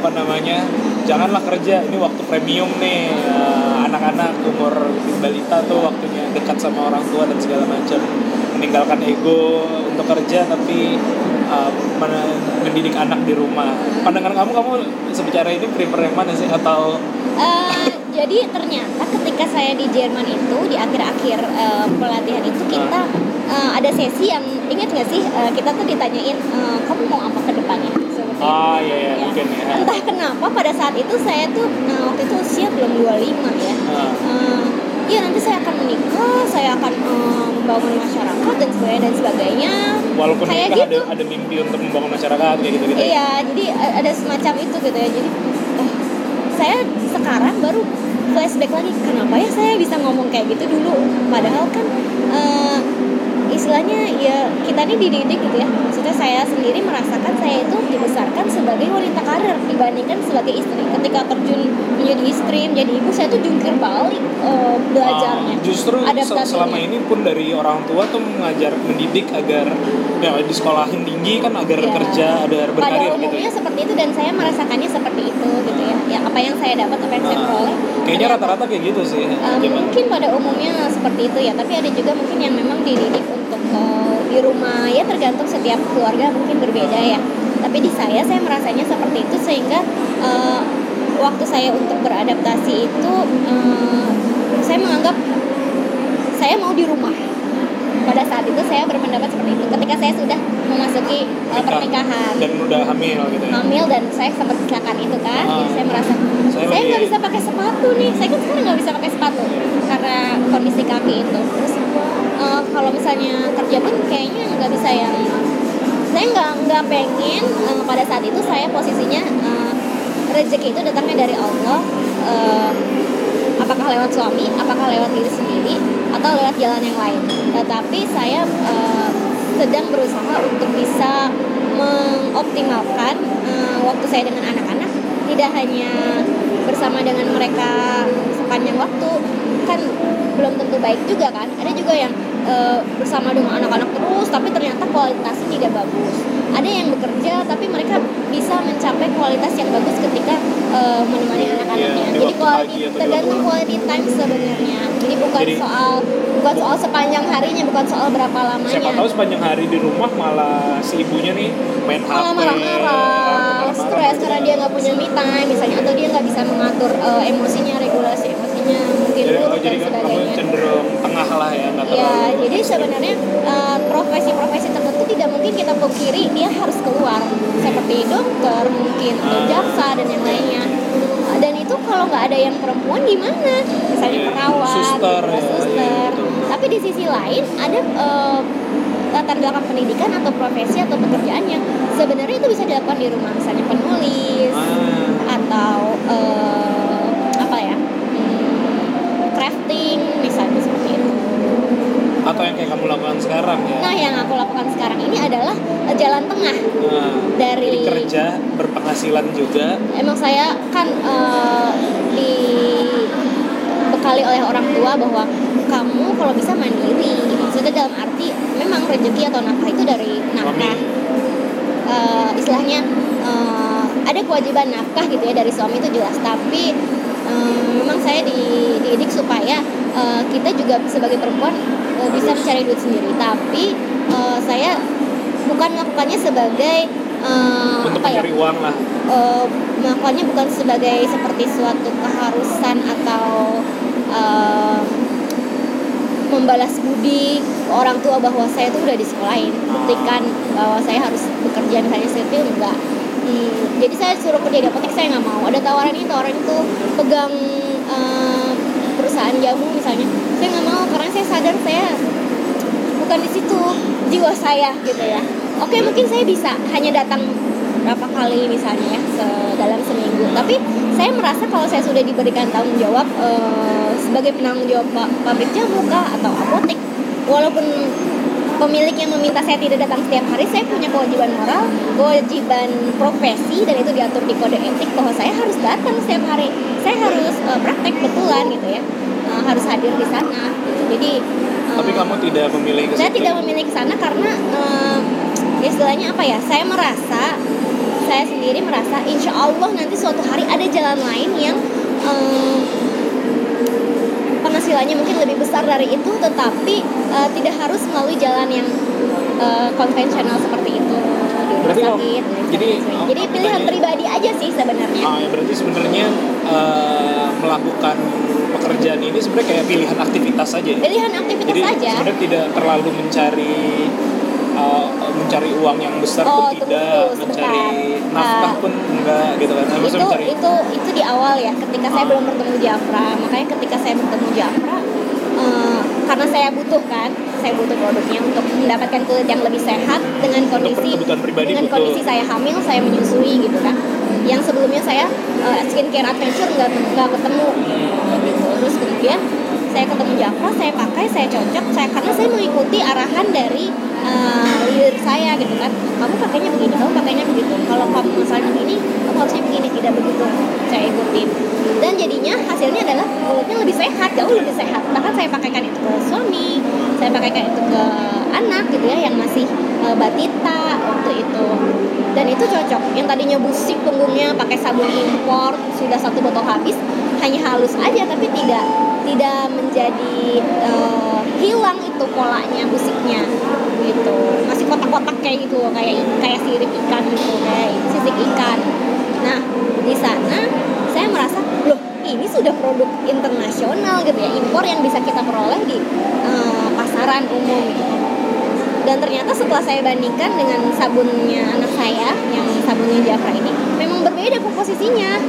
apa namanya janganlah kerja ini waktu premium nih. Eh, anak-anak umur balita tuh waktunya dekat sama orang tua dan segala macam. Meninggalkan ego untuk kerja tapi uh, men- mendidik anak di rumah. Pandangan kamu kamu sebicara ini prefer yang mana sih? Atau Eh, jadi ternyata ketika saya di Jerman itu di akhir-akhir eh, pelatihan itu kita eh, ada sesi yang ingat nggak sih eh, kita tuh ditanyain eh, kamu mau apa ke depannya ah ya ya Ya. mungkin ya entah kenapa pada saat itu saya tuh nah, waktu itu usia belum 25 ya Ah. Eh, Iya nanti saya akan menikah, saya akan eh, membangun masyarakat dan sebagainya dan sebagainya. walaupun Kayak gitu. ada ada mimpi untuk membangun masyarakat kayak gitu gitu Iya, jadi a- ada semacam itu gitu ya. Jadi oh, saya sekarang baru flashback lagi kenapa ya saya bisa ngomong kayak gitu dulu. Padahal kan eh, istilahnya ya kita ini dididik gitu ya maksudnya saya sendiri merasakan saya itu dibesarkan sebagai wanita karir dibandingkan sebagai istri ketika terjun menjadi istri menjadi ibu saya tuh jungkir balik eh, belajarnya Ah, justru adaptasinya. selama ini pun dari orang tua tuh mengajar mendidik agar ya di sekolahin tinggi kan agar Ya. kerja agar pada berkarir gitu umumnya ya. seperti itu dan saya merasakannya seperti itu gitu ya ya apa yang saya dapat apa yang saya Nah, peroleh kayaknya rata-rata kayak gitu sih Uh, mungkin pada umumnya seperti itu ya, tapi ada juga mungkin yang memang dididik untuk uh, di rumah ya tergantung setiap keluarga mungkin berbeda ya. Tapi di saya saya merasanya seperti itu sehingga uh, waktu saya untuk beradaptasi itu uh, saya menganggap saya mau di rumah. Pada saat itu saya berpendapat seperti itu. Ketika saya sudah memasuki uh, Nikah. pernikahan, dan udah hamil gitu ya. hamil dan saya sempat kecelakaan itu kan Ah. jadi saya merasa Saya nggak bisa pakai sepatu nih saya kan sekarang nggak bisa pakai sepatu karena kondisi kaki itu terus kalau misalnya kerja pun kayaknya nggak bisa yang saya nggak nggak pengen eh, pada saat itu saya posisinya eh, rezeki itu datangnya dari Allah eh, apakah lewat suami apakah lewat diri sendiri atau lewat jalan yang lain. Tetapi saya eh, sedang berusaha untuk bisa mengoptimalkan eh, waktu saya dengan anak-anak. Tidak hanya bersama dengan mereka sepanjang waktu kan belum tentu baik juga kan. Ada juga yang eh, bersama dengan anak-anak terus tapi ternyata kualitasnya tidak bagus. Ada yang bekerja tapi mereka bisa mencapai kualitas yang bagus ketika eh, menemani anak-anaknya. Iya, di jadi waktu quality tergantung quality time sebenarnya. Jadi bukan Jadi- soal bukan soal sepanjang harinya bukan soal berapa lamanya. Siapa tahu sepanjang hari di rumah malah si ibunya nih main HP. malah marah-marah stres karena dia nggak punya me time misalnya atau dia nggak bisa mengatur eh, emosinya regulasi emosinya mungkin Jadi, oh, jadi dan kan kamu sebagainya cenderung tengah lah ya, nggak Ya, jadi sebenarnya eh, profesi-profesi tertentu tidak mungkin kita pungkiri dia harus keluar seperti dokter mungkin atau Ah. jaksa dan yang lainnya. Dan itu kalau nggak ada yang perempuan gimana? Misalnya Iya, perawat, suster, gitu, ya, suster. iya, betul, betul. Tapi di sisi lain ada eh, latar belakang pendidikan atau profesi atau pekerjaan yang sebenarnya itu bisa dilakukan di rumah, misalnya penulis Ah, atau ya? hmm, crafting misalnya seperti itu. atau yang kayak kamu lakukan sekarang ya. Nah, yang aku lakukan sekarang ini adalah eh, jalan tengah. Nah, dari- kerja berpenghasilan juga. Emang saya kan eh, dibekali oleh orang tua bahwa kamu kalau bisa mandiri. Maksudnya dalam arti memang rezeki atau nafkah itu dari nafkah. Eh, istilahnya eh, ada kewajiban nafkah gitu ya dari suami itu jelas. Tapi eh, memang saya di- dididik supaya eh, kita juga sebagai perempuan eh, bisa mencari duit sendiri. Tapi eh, saya bukan melakukannya sebagai eh, untuk apa ya? uang lah. eh, melakukannya bukan sebagai seperti suatu keharusan atau eh, membalas budi orang tua bahwa saya tuh udah disekolahin buktikan bahwa saya harus bekerja misalnya sipil enggak Hmm, jadi saya suruh kerja di apotek saya nggak mau. Ada tawaran ini tawaran itu pegang eh, perusahaan jamu misalnya. Saya nggak mau karena saya sadar saya bukan di situ jiwa saya gitu ya. Oke mungkin saya bisa hanya datang berapa kali misalnya ya se- dalam seminggu. Tapi saya merasa kalau saya sudah diberikan tanggung jawab eh, sebagai penanggung jawab pa- pabrik jamu kah atau apotek walaupun pemiliknya meminta saya tidak datang setiap hari saya punya kewajiban moral kewajiban profesi dan itu diatur di kode etik bahwa saya harus datang setiap hari. Saya harus eh, praktek betulan gitu ya. Eh, harus hadir di sana gitu. jadi eh, Tapi kamu tidak memilih ke saya tidak memilih ke sana karena eh, istilahnya apa ya saya merasa saya sendiri merasa insya Allah nanti suatu hari ada jalan lain yang penghasilannya mungkin lebih besar dari itu tetapi eh, tidak harus melalui jalan yang eh, konvensional seperti itu Berarti sakit jadi, oh, jadi pilihan pribadi aja sih sebenarnya Ah, ya berarti sebenarnya eh, melakukan pekerjaan ini sebenarnya kayak pilihan aktivitas saja. ya? pilihan aktivitas Jadi saja sebenarnya tidak terlalu mencari uh, mencari uang yang besar Oh, pun tunggu tidak, mencari nafkah Ah. pun enggak gitu kan. Itu mencari itu itu di awal ya ketika saya Ah. belum bertemu Jafra makanya ketika saya bertemu Jafra eh, karena saya butuh kan saya butuh produknya untuk mendapatkan kulit yang lebih sehat dengan kondisi dengan butuh. kondisi saya hamil saya menyusui gitu kan yang sebelumnya saya eh, skincare adventure nggak nggak ketemu gitu terus kemudian saya ketemu Jafra saya pakai saya cocok saya karena saya mengikuti arahan dari uh, leader saya gitu kan. Kamu pakainya begini kamu pakainya begitu. Kalau kamu misalnya begini kamu harusnya begini tidak begitu saya ikutin. Dan jadinya hasilnya adalah mulutnya lebih sehat jauh lebih sehat. Bahkan saya pakaikan itu ke suami saya pakaikan itu ke anak gitu ya yang masih uh, batita waktu itu. Dan itu cocok. Yang tadinya busik punggungnya pakai sabun impor sudah satu botol habis hanya halus aja tapi tidak tidak menjadi uh, hilang itu polanya busiknya gitu. Masih kotak-kotak kayak gitu kayak kayak sirip ikan gitu kayak sisik ikan. Nah di sana saya merasa loh ini sudah produk internasional gitu ya impor yang bisa kita peroleh di uh, pasaran umum. Gitu dan ternyata setelah saya bandingkan dengan sabunnya anak saya yang sabunnya Jafra ini memang berbeda komposisinya.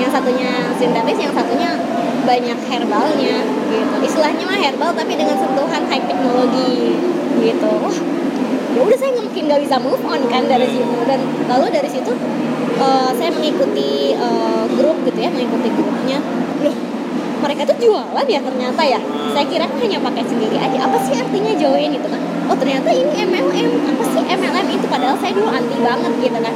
Yang satunya sintetis yang satunya banyak herbalnya gitu. Istilahnya mah herbal tapi dengan sentuhan high teknologi gitu. Wah ya udah saya mungkin nggak bisa move on kan dari situ. Dan lalu dari situ uh, saya mengikuti uh, grup gitu ya mengikuti grupnya. Loh mereka tuh jualan ya ternyata ya? Saya kira hanya pakai sendiri aja. Apa sih artinya join itu kan? Oh ternyata ini MLM apa sih MLM itu? Padahal saya dulu anti banget gitu kan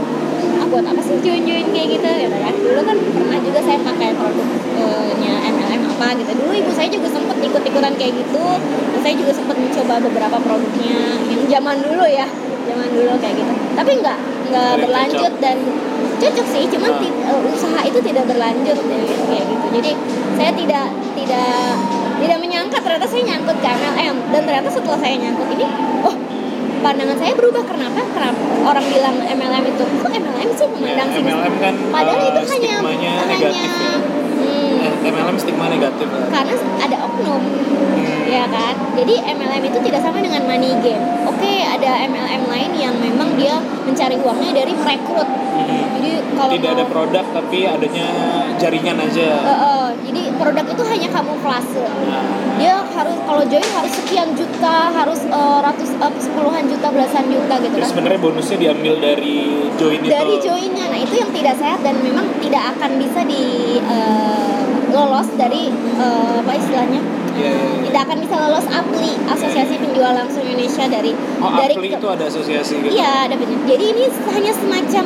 ah buat apa sih join join kayak gitu gitu kan? Dulu kan pernah juga saya pakai produknya MLM apa gitu. Dulu ibu saya juga sempet ikut ikutan kayak gitu. Dan saya juga sempet mencoba beberapa produknya yang zaman dulu ya zaman dulu kayak gitu. Tapi nggak nggak berlanjut dan cocok sih. Cuman uh. usaha itu tidak berlanjut ya, kayak gitu. Jadi saya tidak tidak tidak menyangka ternyata saya nyangkut ke MLM dan ternyata setelah saya nyangkut ini oh pandangan saya berubah kenapa kenapa orang bilang MLM itu kok MLM sih memandang ya, MLM kan padahal uh, itu hanya hanya negatif ya. hmm, MLM stigma negatif ya. karena ada oknum hmm. ya kan jadi MLM itu tidak sama dengan money game oke ada MLM lain yang memang dia mencari uangnya dari merekrut hmm. jadi kalau tidak mau, ada produk tapi adanya jaringan aja uh, uh, jadi produk itu hanya kamuflase. Nah. dia harus kalau join harus sekian juta harus uh, ratus uh, sepuluhan juta belasan juta gitu kan. sebenarnya bonusnya diambil dari join itu. Dari joinnya. Nah itu yang tidak sehat dan memang tidak akan bisa di uh, lolos dari uh, apa istilahnya? Yeah, yeah, yeah. tidak akan bisa lolos APLI Asosiasi Penjual Langsung Indonesia dari oh, dari APLI itu. ada asosiasi gitu? Iya ada jadi ini hanya semacam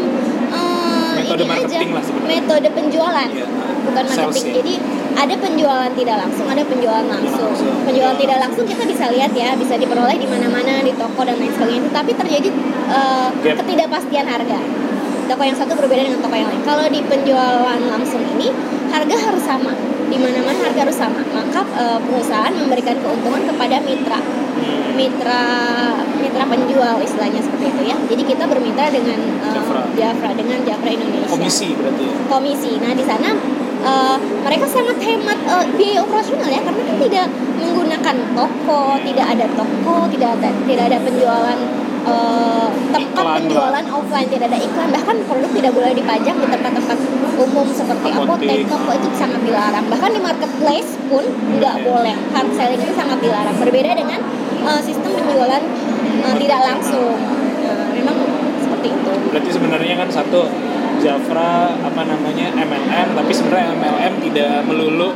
uh, metode ini marketing aja, lah sebenarnya. Metode penjualan yeah. bukan marketing. Sales, ya. jadi ada penjualan tidak langsung ada penjualan langsung. Penjualan tidak langsung kita bisa lihat ya bisa diperoleh di mana-mana di toko dan lain sebagainya. Tapi terjadi uh, ketidakpastian harga. Toko yang satu berbeda dengan toko yang lain. Kalau di penjualan langsung ini harga harus sama. Di mana-mana harga harus sama. Maka uh, perusahaan memberikan keuntungan kepada mitra. Mitra mitra penjual istilahnya seperti itu ya. Jadi kita bermitra dengan uh, Jafra. Jafra dengan Jafra Indonesia. Komisi berarti ya? komisi. Nah di sana uh, mereka sangat hemat uh, biaya operasional ya karena kan tidak menggunakan toko tidak ada toko tidak ada tidak ada penjualan uh, tempat Iklan penjualan offline tidak ada iklan. Bahkan produk tidak boleh dipajang di tempat-tempat umum seperti apotek. toko itu sangat dilarang. Bahkan di marketplace pun nggak Iya. boleh. Hard selling itu sangat dilarang. Berbeda dengan uh, sistem penjualan uh, tidak langsung. Nah, memang seperti itu. Berarti sebenarnya kan satu Jafra apa namanya MLM tapi sebenarnya MLM tidak melulu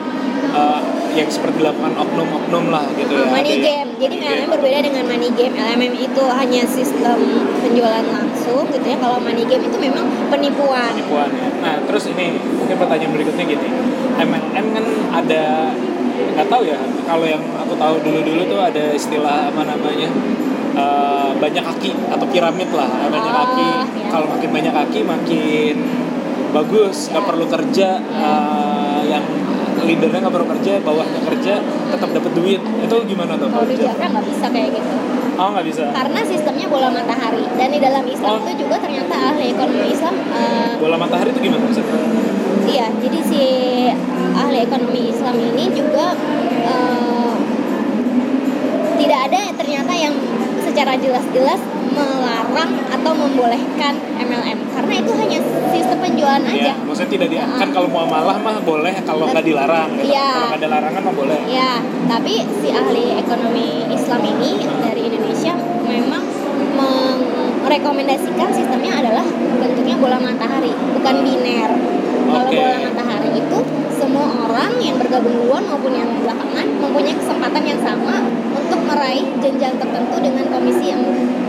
uh, yang seperti dilakukan oknum-oknum lah gitu ya. money Ada yang- game. Jadi MLM berbeda dengan money game. LMM itu hanya sistem penjualan langsung gitu ya. Kalau money game itu memang penipuan. Penipuan ya. Nah terus ini mungkin pertanyaan berikutnya gini, MLM kan ada nggak tahu ya kalau yang aku tahu dulu-dulu tuh ada istilah apa namanya eh, banyak kaki atau piramid lah banyak Oh, kaki. ya. Kalau makin banyak kaki makin bagus nggak Ya. perlu kerja eh, yang leadernya nggak perlu kerja bawahnya kerja tetap dapat duit itu gimana tuh kalau di Jafra? Nggak bisa kayak gitu Oh nggak bisa. karena sistemnya bola matahari dan di dalam Islam Oh. itu juga ternyata ahli ekonomi Islam eh, Bola matahari itu gimana maksudnya? iya jadi si ahli ekonomi Islam ini juga eh, tidak ada ternyata yang secara jelas-jelas melarang atau membolehkan MLM karena itu hanya sistem penjualan aja Ya, maksudnya tidak di Heeh. kan kalau muamalah mah boleh kalau nggak dilarang gitu. Iya. Kalau nggak ada larangan mah boleh. Ya, tapi si ahli ekonomi Islam ini dari Indonesia memang merekomendasikan sistemnya adalah bentuknya bola matahari, bukan biner. Kalau Oke. bola matahari itu semua orang yang bergabung duluan maupun yang belakangan mempunyai kesempatan yang sama meraih jenjang tertentu dengan komisi yang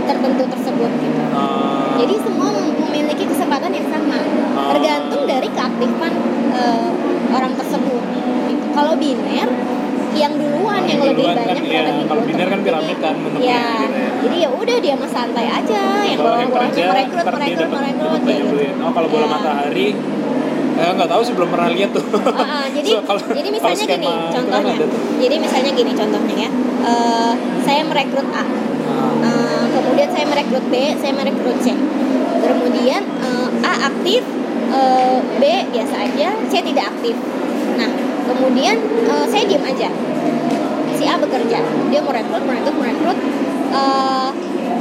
tertentu tersebut gitu. Ah, Jadi semua memiliki kesempatan yang sama, Oh. tergantung dari keaktifan eh, orang tersebut. Gitu. Kalau biner, yang duluan yang lebih kan, banyak iya, dapat kalau biner kan piramid kan bentuknya Ya, gitu ya. jadi ya udah dia mah santai aja, yang bawah-bawahnya merekrut, merekrut, merekrut, kayak banyak gitu. Oh kalau bola Ya. matahari, eh, nggak tahu sih belum pernah lihat tuh. Ah, ah, jadi So, kalau- jadi misalnya gini kan contohnya. jadi misalnya gini contohnya ya. Eh, saya merekrut A. Eh, kemudian saya merekrut B saya merekrut C. Kemudian eh, A aktif eh, B biasa aja C tidak aktif. Nah kemudian eh, saya diam aja. Si A bekerja dia merekrut merekrut merekrut Eh,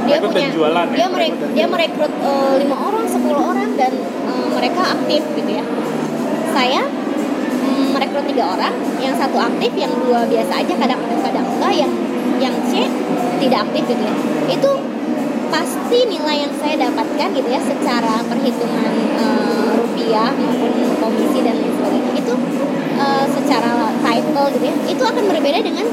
dia punya jualan ya, dia merek merekrut dan dia merekrut lima orang 10 orang dan eh, mereka aktif gitu ya. Saya mm, merekrut tiga orang yang satu aktif yang dua biasa aja kadang aktif kadang enggak yang yang C tidak aktif gitu ya. Itu pasti nilai yang saya dapatkan gitu ya secara perhitungan eh, rupiah maupun komisi dan lain sebagainya. Itu eh, secara title gitu ya. Itu akan berbeda dengan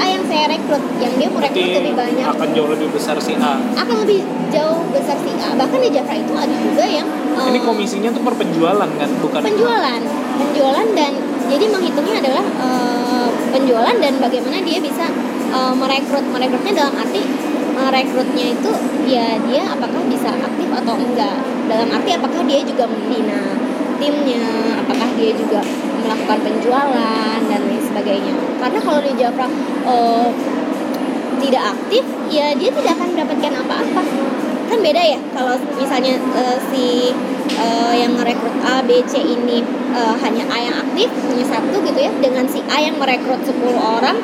A yang saya rekrut yang dia merekrut berarti lebih banyak. akan jauh lebih besar si A. akan lebih jauh besar si A. Bahkan di Jafra itu ada juga yang eh, Ini komisinya tuh per penjualan kan, bukan? Penjualan. Penjualan dan jadi menghitungnya adalah eh, penjualan dan bagaimana dia bisa eh, merekrut. Merekrutnya dalam arti merekrutnya itu ya dia apakah bisa aktif atau enggak. Dalam arti apakah dia juga membina timnya apakah dia juga melakukan penjualan dan lain sebagainya karena kalau di Jafra eh, tidak aktif ya dia tidak akan mendapatkan apa-apa. Kan beda ya kalau misalnya eh, si eh, yang merekrut A, B, C ini eh, hanya A yang aktif punya satu gitu ya dengan si A yang merekrut 10 orang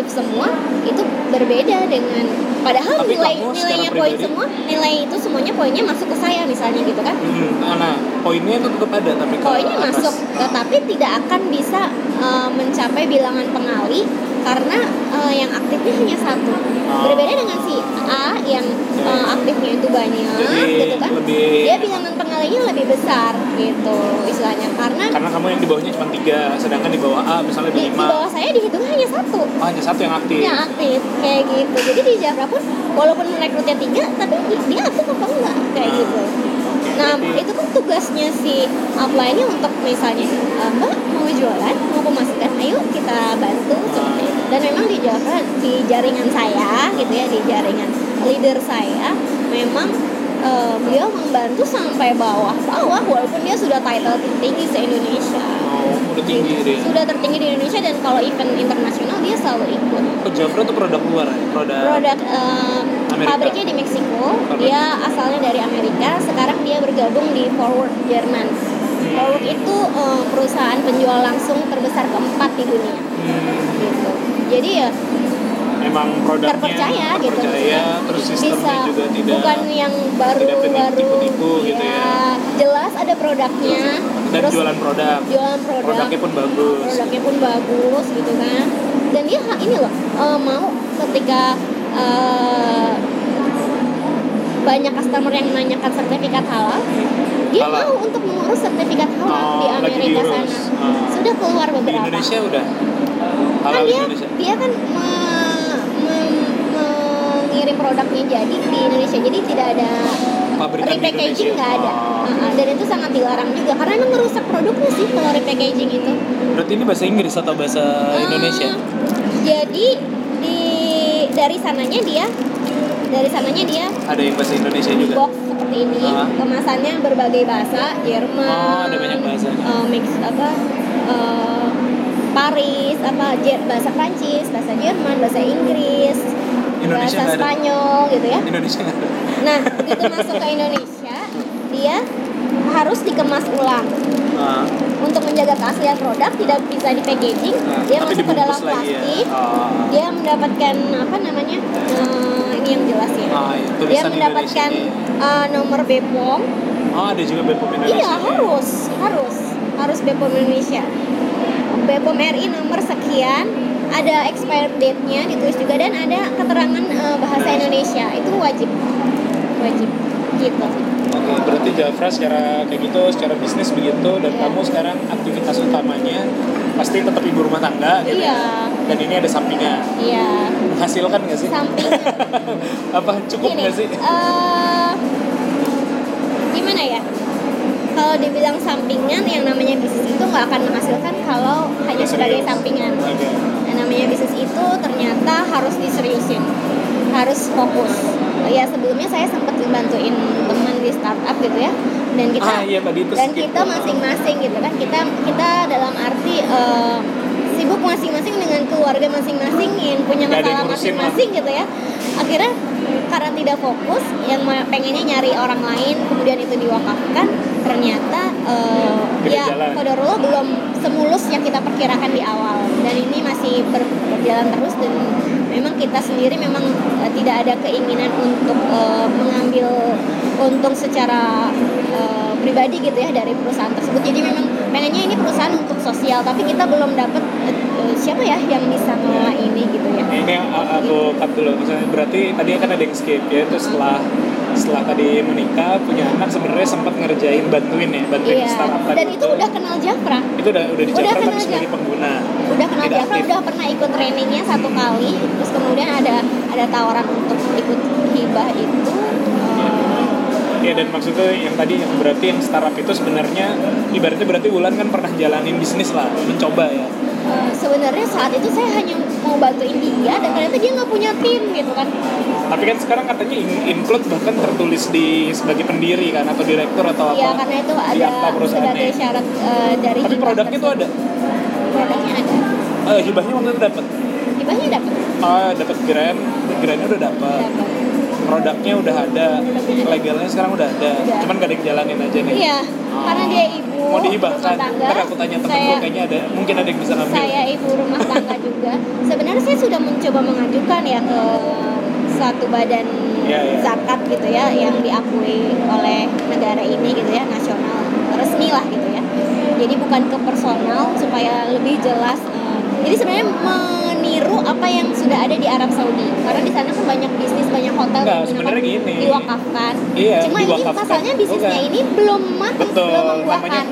aktif semua itu berbeda dengan padahal Tapi nilai nilainya poin semua nilai itu semuanya poinnya masuk ke saya misalnya gitu kan Hmm, nah, nah, poinnya itu tetap ada tapi poinnya atas- masuk Ah, tetapi tidak akan bisa eh, mencapai bilangan pengali karena eh, yang aktifnya hanya satu Oh. Berbeda dengan si A yang eh, aktifnya itu banyak Jadi gitu kan lebih- dia bilangan pengalinya lebih besar gitu istilahnya karena karena kamu yang di bawahnya cuma tiga, sedangkan di bawah A misalnya di, ada di lima. bawah saya dihitung hanya satu Oh, hanya satu yang aktif. yang aktif kayak gitu jadi di Jafra pun walaupun merekrutnya tiga tapi dia aktif apa enggak kayak Ah. gitu Nah, itu kan tugasnya si upline-nya untuk misalnya, "Eh, Mbak mau jualan, mau pemasukan, ayo kita bantu seperti itu. Dan memang di Java, di jaringan saya, gitu ya, di jaringan leader saya, memang eh, beliau membantu sampai bawah-bawah, walaupun dia sudah title tinggi se-Indonesia. Oh, udah tinggi. Sudah tertinggi di Indonesia dan kalau event internasional dia selalu ikut. Oh, Jafra tuh produk luar ya? Produk, Produk eh, Amerika. pabriknya di Meksiko, Pabrik. dia asalnya dari Amerika. Sekarang dia bergabung di Forward Jerman. Forward itu eh, perusahaan penjual langsung terbesar keempat di dunia, Hmm, gitu. Jadi ya emang produknya terpercaya gitu. terpercaya, terus sistemnya Bisa juga tidak bukan yang baru tidak penipu- baru. tipu-tipu gitu ya. Jelas ada produknya. dan terus jualan produk. jualan produk. Produknya pun bagus. produknya pun bagus gitu kan dan dia ini loh eh, mau ketika eh, banyak customer yang menanyakan sertifikat halal dia Halal. mau untuk mengurus sertifikat halal Oh, di Amerika sana Oh. sudah keluar Di beberapa Indonesia udah kan halal di dia Indonesia. dia kan me- me- mengirim produknya jadi di Indonesia jadi tidak ada Pabrikan di repackaging nggak ada Oh. Uh-uh, dan itu sangat dilarang juga karena emang merusak produknya sih kalau repackaging itu Berarti ini bahasa Inggris atau bahasa Eh, Indonesia? Jadi di dari sananya dia dari sananya dia Ada yang bahasa Indonesia di juga. box seperti ini Ah. kemasannya berbagai bahasa Jerman Oh, ada banyak bahasanya. eh, mix apa eh, Paris apa Jer- bahasa Prancis bahasa Jerman bahasa Inggris Indonesia bahasa nggak ada. Spanyol gitu ya Indonesia ada. nah begitu masuk ke Indonesia dia harus dikemas ulang Ah, untuk menjaga keaslian produk tidak bisa di packaging nah, dia masuk ke dalam ya. plastik. Oh. dia mendapatkan apa namanya eh, ini yang jelas ya. Ah, iya, dia mendapatkan eh, nomor BPOM Oh, ada juga Bepom Indonesia. iya harus harus harus BPOM Indonesia. BPOM RI nomor sekian ada expired date-nya ditulis juga dan ada keterangan eh, bahasa Indonesia. Itu wajib wajib gitu Oke, berarti Jafra secara kayak gitu, secara bisnis begitu, dan Iya. kamu sekarang aktivitas utamanya pasti tetap ibu rumah tangga gitu Iya. ya. Dan ini ada sampingan. iya Menghasilkan nggak sih? sampingan Apa cukup nggak sih? eh, gimana ya kalau dibilang sampingan yang namanya bisnis itu nggak akan menghasilkan kalau hanya Serius. sebagai sampingan Oke. yang namanya bisnis itu ternyata harus diseriusin harus fokus ya sebelumnya saya sempat bantuin di startup gitu ya. Dan kita Ah iya tadi itu dan skip. kita masing-masing gitu kan. Kita kita dalam arti eh, sibuk masing-masing dengan keluarga masing-masing yang punya masalah masing-masing gitu ya. Akhirnya karena tidak fokus yang pengennya nyari orang lain kemudian itu diwakafkan ternyata Tidak ya jalan. kodarullah belum semulus yang kita perkirakan di awal. Dan ini masih ber- berjalan terus dan memang kita sendiri memang eh, tidak ada keinginan untuk eh, mengambil untung secara eh, pribadi gitu ya dari perusahaan tersebut. Jadi memang pengennya ini perusahaan untuk sosial tapi kita belum dapat eh, siapa ya yang bisa ngelola ini gitu ya. Ini yang aku cut dulu. Misalnya berarti tadi kan ada yang skip ya itu setelah setelah tadi menikah punya anak sebenarnya sempat ngerjain bantuin ya bantuin Iya, startup tadi dan itu udah kenal Jafra. Itu udah udah di Udah kenal tapi sebagai Jafra. pengguna. Udah kenal Tidak Jafra aktif. udah pernah ikut trainingnya satu kali. Terus kemudian ada ada tawaran untuk ikut hibah itu eh, ya dan maksudnya yang tadi yang berarti yang startup itu sebenarnya ibaratnya berarti Wulan kan pernah jalanin bisnis lah mencoba ya. eh, sebenarnya saat itu saya hanya mau bantuin dia dan ternyata dia nggak punya tim gitu kan. Tapi kan sekarang katanya in- include bahkan tertulis di sebagai pendiri kan atau direktur atau apa. ya karena itu ada sebagai syarat eh, dari tapi produknya tuh ada produknya ada. Eh, hibahnya waktu itu dapat hibahnya dapat oh dapat grand grandnya udah dapat produknya udah ada legalnya sekarang udah ada. Udah. cuman gak ada yang jalanin aja nih. Iya karena dia ibu mau dihibahkan? ntar aku tanya temen saya gue kayaknya ada mungkin ada yang bisa ngambil. saya ibu rumah tangga juga. Sebenarnya saya sudah mencoba mengajukan ya ke suatu badan Iya, iya. zakat gitu ya yang diakui oleh negara ini gitu ya nasional resmi lah gitu ya. Jadi bukan ke personal supaya lebih jelas jadi sebenarnya meniru apa yang sudah ada di Arab Saudi karena di sana kan banyak bisnis banyak hotel Enggak, yang gini. diwakafkan Iya, cuma ini diwakafkan. masalahnya bisnisnya Bukan. ini belum matang Betul, belum namanya membuahkan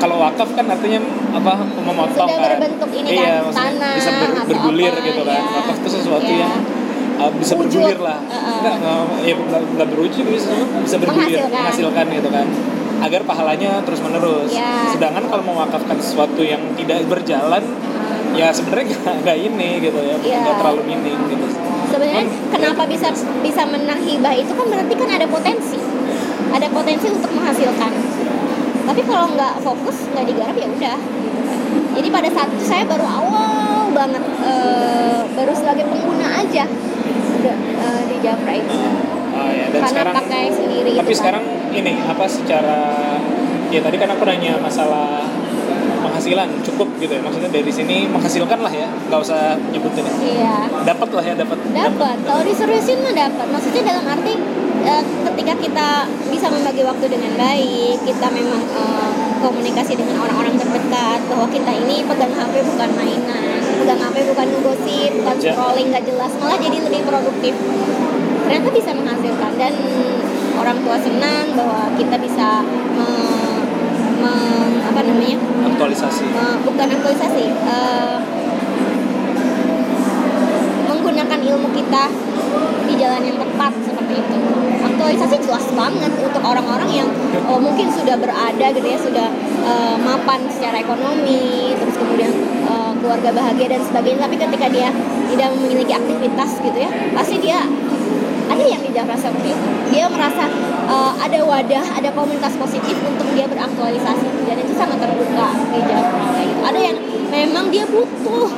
kalau wakaf kan artinya apa memotong Sudah kan berbentuk ini iya, kan, tanah bisa ber- bergulir apa, gitu kan iya. wakaf itu sesuatu Iya. yang uh, bisa Wujud. bergulir lah Heeh. nggak nggak ya bisa bisa bergulir Menghasilkan. menghasilkan gitu kan agar pahalanya terus menerus Iya. sedangkan kalau mewakafkan sesuatu yang tidak berjalan ya sebenarnya nggak ini gitu ya Iya. nggak terlalu mining gitu sebenarnya Cuman, kenapa bisa bisa menang hibah itu kan berarti kan ada potensi ada potensi untuk menghasilkan tapi kalau nggak fokus nggak digarap ya udah gitu kan. jadi pada saat itu saya baru awal banget eh, baru sebagai pengguna aja udah eh, di Jafra itu oh, ya. dan karena sekarang pakai sendiri tapi itu kan. sekarang ini apa secara ya tadi kan aku nanya masalah penghasilan cukup gitu ya. Maksudnya dari sini menghasilkan lah ya nggak usah nyebutin ya. Iya. Dapat lah ya dapat dapat kalau diseriusin mah dapat maksudnya dalam arti eh, ketika kita bisa membagi waktu dengan baik kita memang eh, komunikasi dengan orang-orang terdekat bahwa kita ini pegang HP bukan mainan pegang HP bukan ngegosip bukan Kerja. scrolling nggak jelas malah jadi lebih produktif. Ternyata bisa menghasilkan. Dan orang tua senang bahwa kita bisa me- me- apa namanya? Aktualisasi. Eh, bukan aktualisasi eh, menggunakan ilmu kita di jalan yang tepat seperti itu. Aktualisasi jelas banget untuk orang-orang yang oh, mungkin sudah berada gitu ya sudah eh, mapan secara ekonomi terus kemudian eh, keluarga bahagia dan sebagainya tapi ketika dia tidak memiliki aktivitas gitu ya pasti dia ada yang di seperti itu dia merasa uh, ada wadah ada komunitas positif untuk dia beraktualisasi. Dan itu sangat terbuka di Jafra kayak gitu. Ada yang memang dia butuh.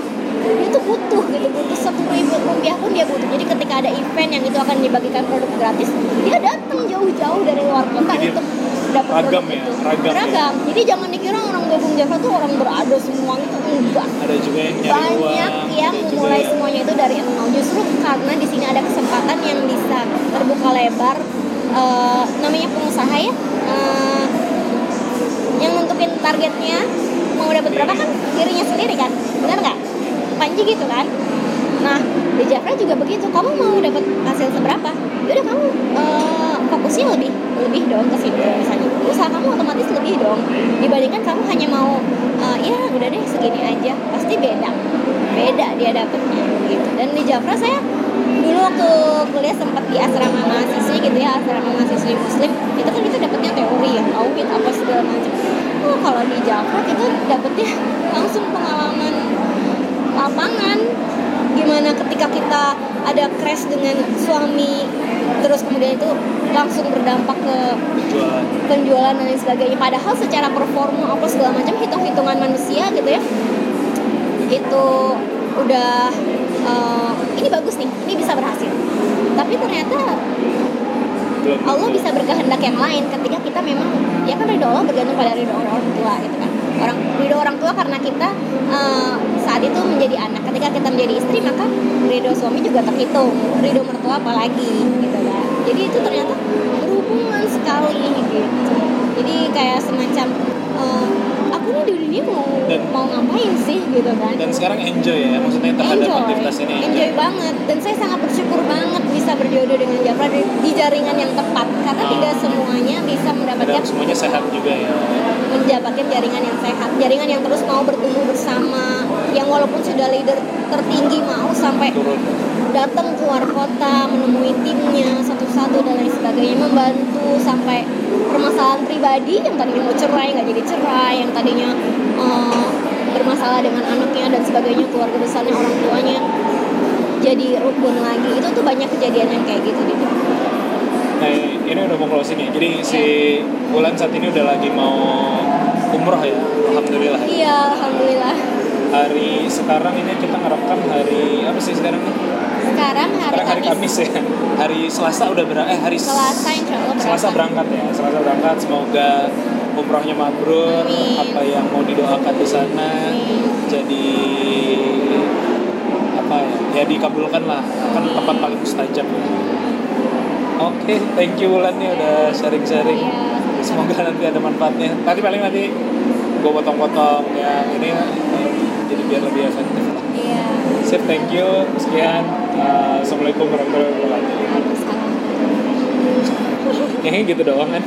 Dia tuh butuh gitu butuh sepuluh ribu rupiah pun dia butuh. Jadi ketika ada event yang itu akan dibagikan produk gratis dia datang jauh-jauh dari luar kota untuk dapat ragam produk ya, itu. ragam ya. jadi jangan dikira orang gabung Jafra tuh orang berada semua itu enggak. Ada juga yang nyari banyak uang yang juga memulai semuanya itu dari nol. Justru karena di sini ada kesempatan yang bisa terbuka lebar Eh, namanya pengusaha ya eh, yang nentukin targetnya mau dapat berapa kan dirinya sendiri kan benar nggak? Panji gitu kan? Nah di Jafra juga begitu. Kamu mau dapat hasil seberapa? Yaudah kamu eh, fokusnya lebih lebih dong ke situ misalnya usaha kamu otomatis lebih dong. Dibandingkan kamu hanya mau uh, ya udah deh segini aja. Pasti beda. Beda dia dapetnya gitu. Dan di Jafra saya dulu waktu kuliah sempat di asrama mahasiswi gitu ya asrama mahasiswi muslim itu kan kita dapetnya teori ya tauhid apa segala macam. Oh kalau di Jafra kita dapetnya langsung pengalaman lapangan. Gimana ketika kita ada crash dengan suami terus kemudian itu langsung berdampak ke Jualan. penjualan dan lain sebagainya. Padahal secara performa apa segala macam hitung-hitungan manusia gitu ya itu udah eh, ini bagus nih ini bisa berhasil. Tapi ternyata. Allah bisa berkehendak yang lain ketika kita memang ya kan ridho Allah bergantung pada ridho orang tua gitu kan. Orang ridho orang tua karena kita eh, saat itu menjadi anak. Ketika kita menjadi istri maka ridho suami juga terhitung. Ridho mertua apalagi gitu jadi itu ternyata berhubungan sekali gitu jadi kayak semacam eh, aku nih di dunia mau Dan- mau ngapain sih gitu kan? Dan sekarang enjoy ya, maksudnya terhadap enjoy, aktivitas ini enjoy. Banget. Dan saya sangat bersyukur banget bisa berjodoh dengan Jafra di, di jaringan yang tepat. Karena Ah. tidak semuanya bisa mendapatkan Dan semuanya sehat juga ya. mendapatkan jaringan yang sehat. Jaringan yang terus mau bertumbuh bersama. Yang walaupun sudah leader tertinggi mau sampai Turun. Datang keluar kota menemui timnya satu-satu dan lain sebagainya membantu sampai permasalahan pribadi yang tadinya mau cerai nggak jadi cerai yang tadinya eh, bermasalah dengan anaknya dan sebagainya keluarga besarnya orang tuanya jadi rukun lagi itu tuh banyak kejadian yang kayak gitu gitu Nah ini udah mau closing ya. Jadi si Ulan saat ini udah lagi mau umroh ya. Alhamdulillah. iya alhamdulillah Hari sekarang ini kita ngerekam hari apa sih sekarang? nih? Sekarang hari, Sekarang hari Kamis ya. Hari Selasa udah berangkat. Eh hari Selasa insya Allah Selasa berangkat ya. Selasa berangkat. Semoga umrohnya mabrur. Amin. Apa yang mau didoakan di sana Amin. jadi apa ya? Ya dikabulkan lah. Kan tempat paling mustajab. ya. Oke, thank you Ulan nih udah sharing-sharing. Iya, Semoga nanti ada manfaatnya. Nanti paling nanti gue potong-potong yang ini jadi biar lebih efektif lah. iya Sip, thank you. Sekian. Uh, Assalamualaikum warahmatullahi wabarakatuh. Waalaikumsalam. Ya gitu doang kan.